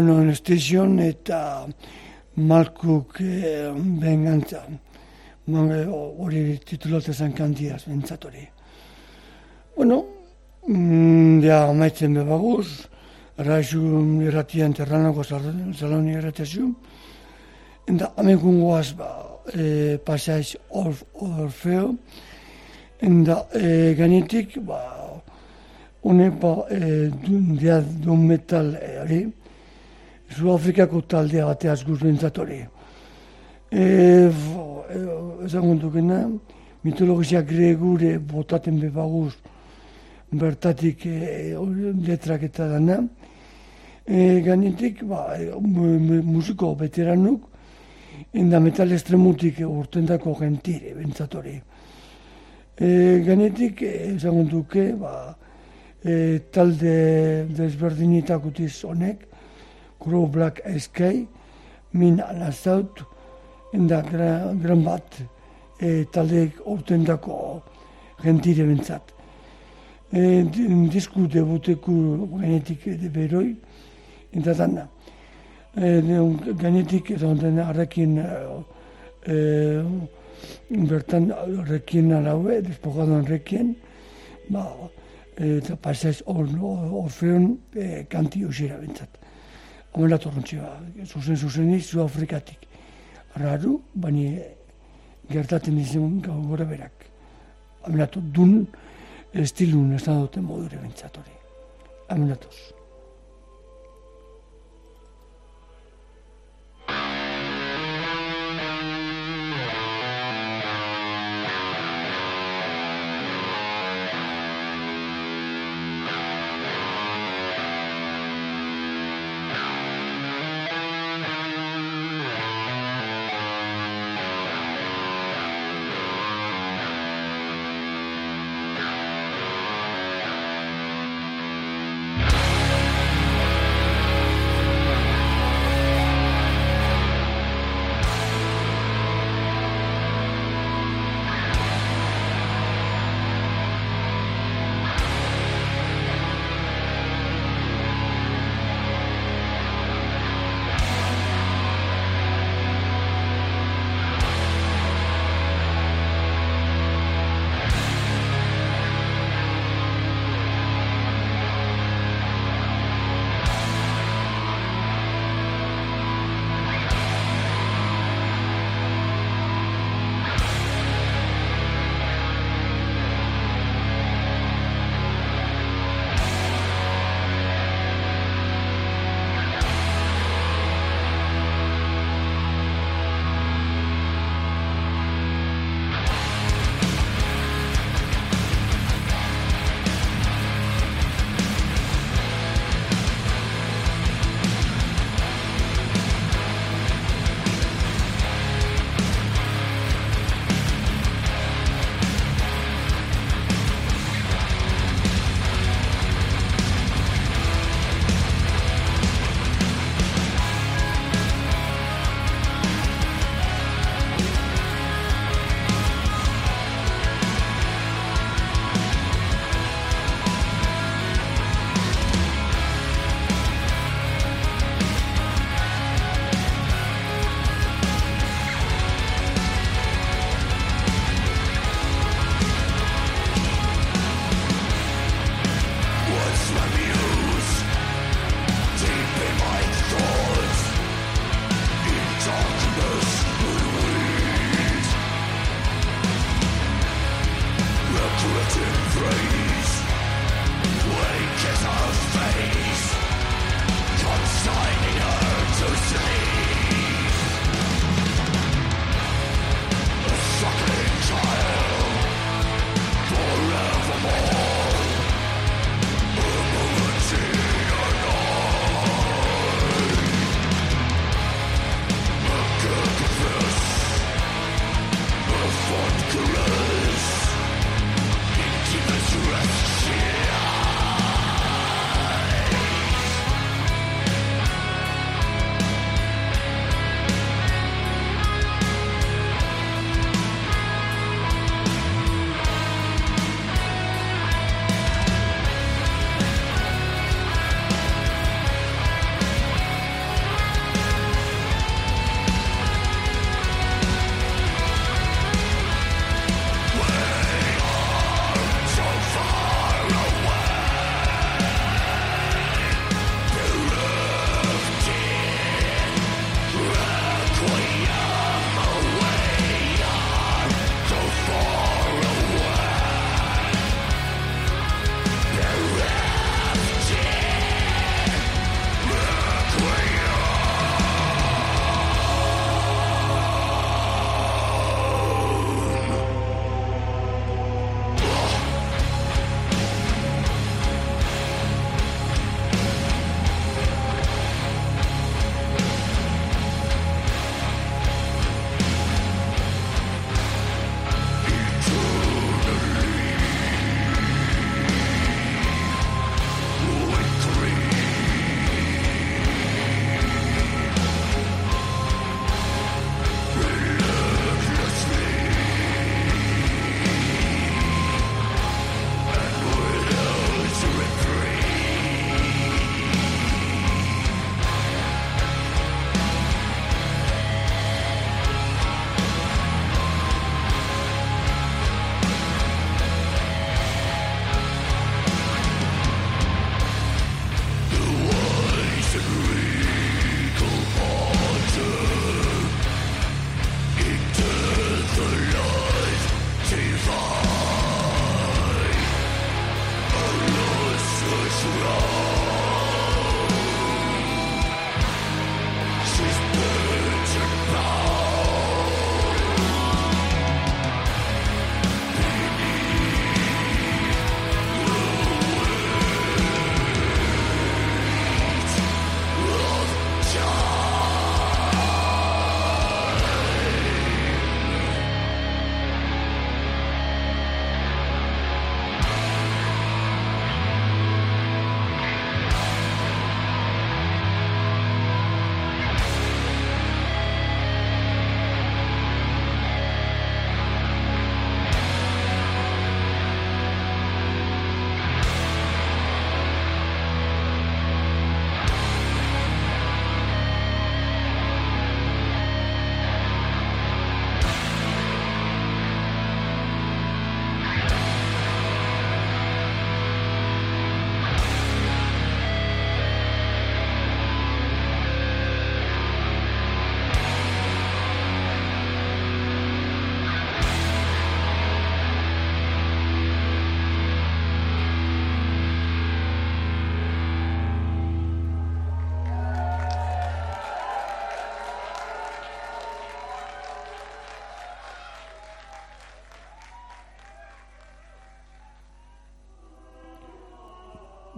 Down Station eta Malkuk eh, bengantza. Mange hori titulatu zen kantiaz, bentsat hori. Bueno, mm, ja, amaitzen bebaguz, raizu irratian terranako zaloni irratazio, eta amekun guaz, ba, e, pasaiz orf, orfeo, eta e, gainetik, ba, une, ba, e, dun, dia, dun metal e, hori, Zuafrikako taldea bateaz guz bentsat hori. E, ezagun dukena, mitologia gregure botaten bebaguz, bertatik e, letrak eta dana. E, gainetik, ba, e, mu- mu- musiko veteranuk, enda metal estremutik urtendako gentire, bentsat hori. E, gainetik, ezagun ba, e, talde desberdinitak utiz honek, Crow Black Sky, min anazaut, enda gra, gran bat e, talde urtendako gentire bentsat. E, di- disku debuteku gainetik de beroi, eta dana. E, de- gainetik, eta onden arrekin, e, bertan arrekin araue, despojadoan arrekin, ba, eta pasaiz or, orfeon e, kanti usira bentsat. Homela torrontxea, zuzen zuzenik zu Afrikatik. Raru, baina gertatzen izan gau gora berak. Amenatu, dun estilun ez da dute modure bentsat hori. Amenatuz.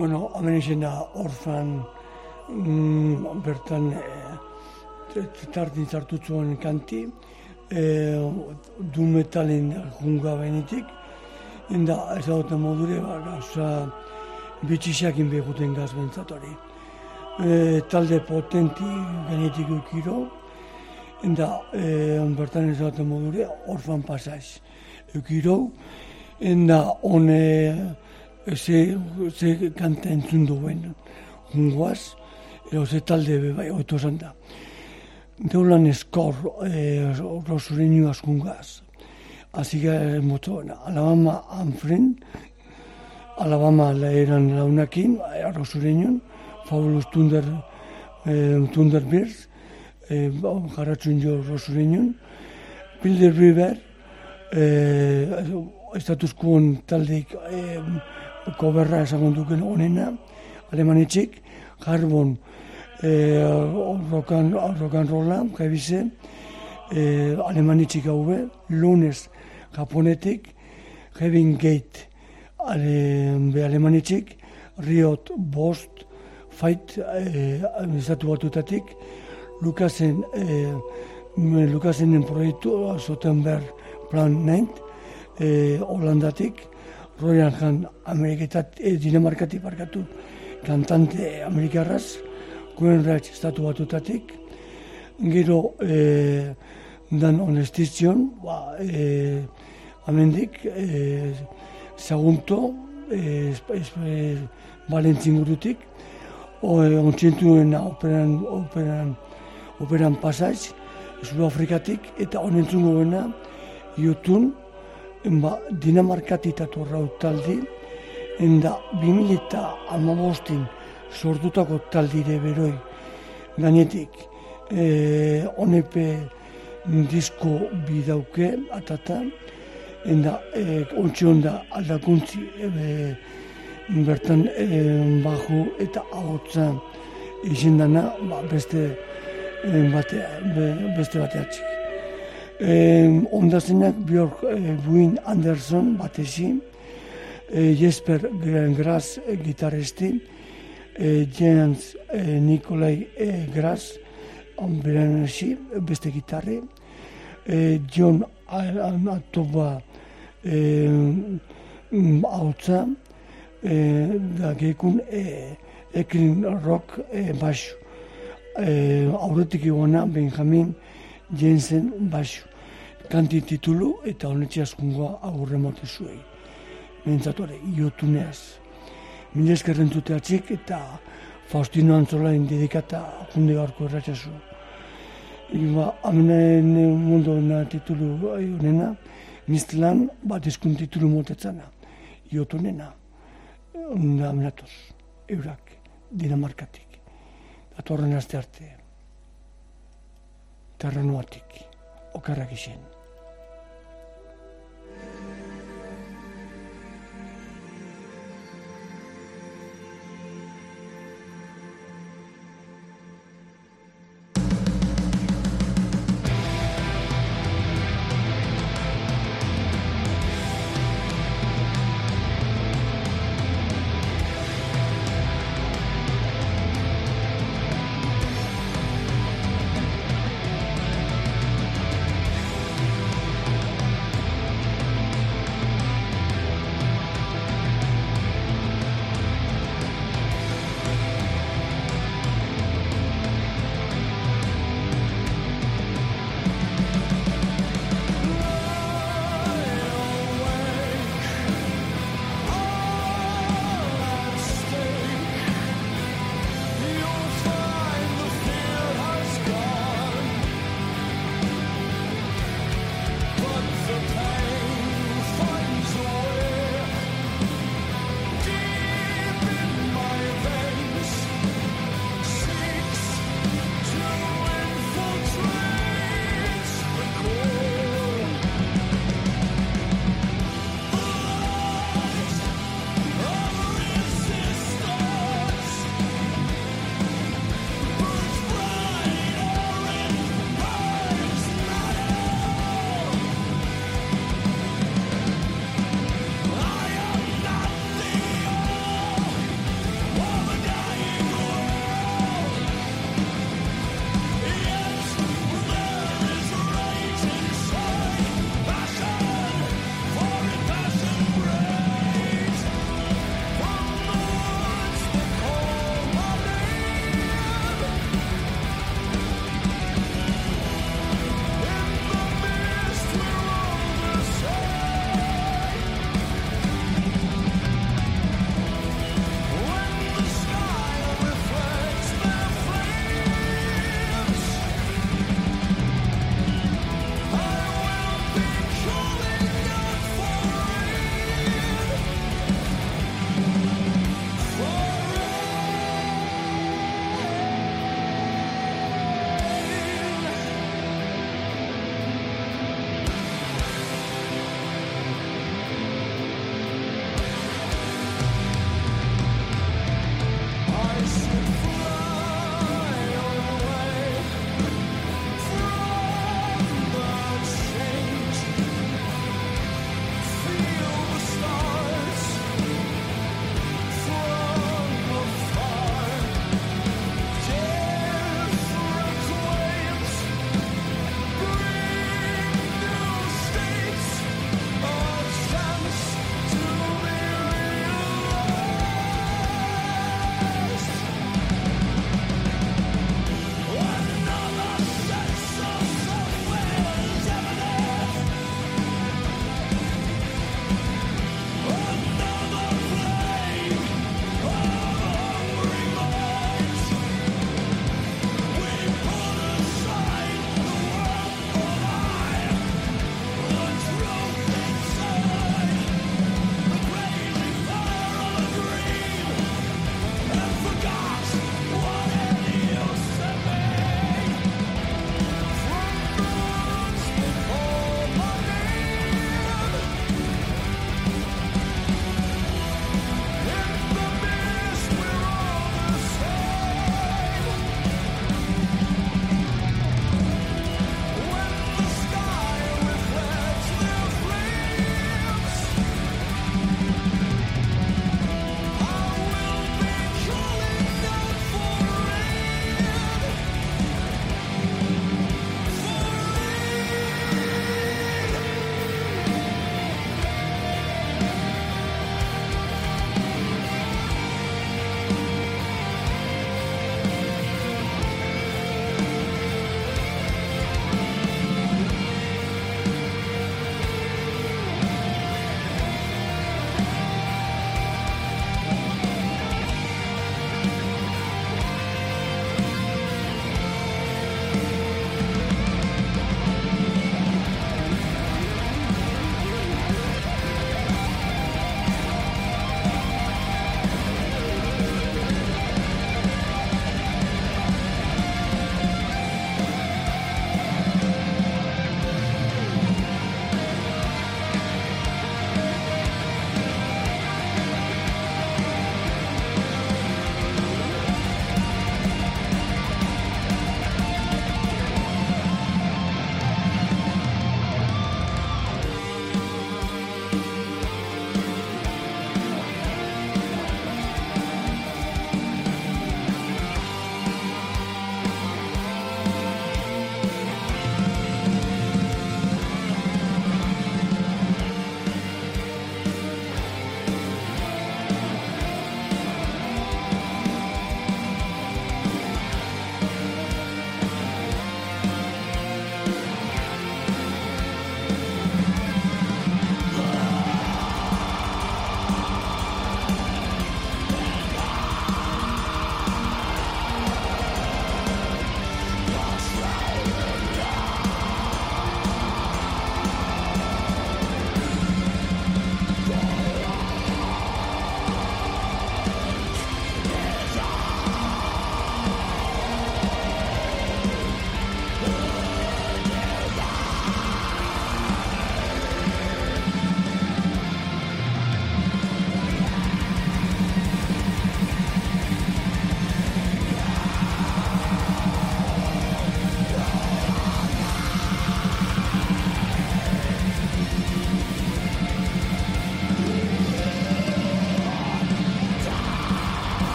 Bueno, hemen izan da orfan mm, bertan e, tartin zartu kanti, e, du metalen junga benetik, enda ez da modure, ba, gauza bitxisakin behuten gaz bentzatori. E, talde potenti benetik ukiro, enda e, bertan ez da modure, orfan pasaz ukiro, enda hone ze, ze kanta entzun duen jungoaz, edo ze talde be bai, oito esan da. Deulan eskor, e, rosureño jungaz. Así que moto, Alabama Anfren, Alabama la eran launakin, rosureño, Fabulous Thunder, e, Thunderbirds, e, jarratzun jo rosureño, Bilder River, e, status quo taldeik e, koberra esagun duken onena, alemanetxik, jarbon e, rokan, rokan rola, kaibize, e, alemanetxik haube, lunes japonetik, Heaven Gate ale, be alemanetxik, Riot Bost, Fight e, estatu batutatik, Lukasen, e, Lukasenen proiektu, Sotenberg Plan 9, e, Holandatik, Royan Han Ameriketat, e, Dinamarkatik barkatu, kantante amerikarraz, Reich estatu batutatik, gero e, dan honestizion, ba, e, amendik, e, zagunto, e, e, balentzin gurutik, o, ontsintuena operan, operan, operan pasaz, Zulu Afrikatik, eta honentzun goena, jutun, ba, Dinamarkatitatu taldi, enda 2000 eta sortutako taldire beroi gainetik e, onepe disko bidauke atata enda e, ontsi onda aldakuntzi e, bertan e, baju eta ahotza izendana ba, beste e, bate, be, beste bateatzik. E, ondazenak Björk e, Buin Anderson batezi, e, Jesper Gras e, gitaristi, e, Jens e, Nikolai e, Gras, beren hasi, beste gitarri, e, John Atoba e, hautza, e, da gekun e, ekin rock e, basu. E, aurretik Benjamin Jensen basu. Kanti titulu eta honetxe askungoa agurre mote zuei. Mentzatore, iotuneaz. Mila eskerren zuteatzik eta Faustino Antzolain dedikata junde gaurko erratxasu. Ba, amenen mundu na titulu honena, Mistlan bat eskun titulu motetzana. Iotunena. Onda amenatoz. Eurak. Dinamarkatik. Datorren aste arte. Terrenuatik. Okarrak izen.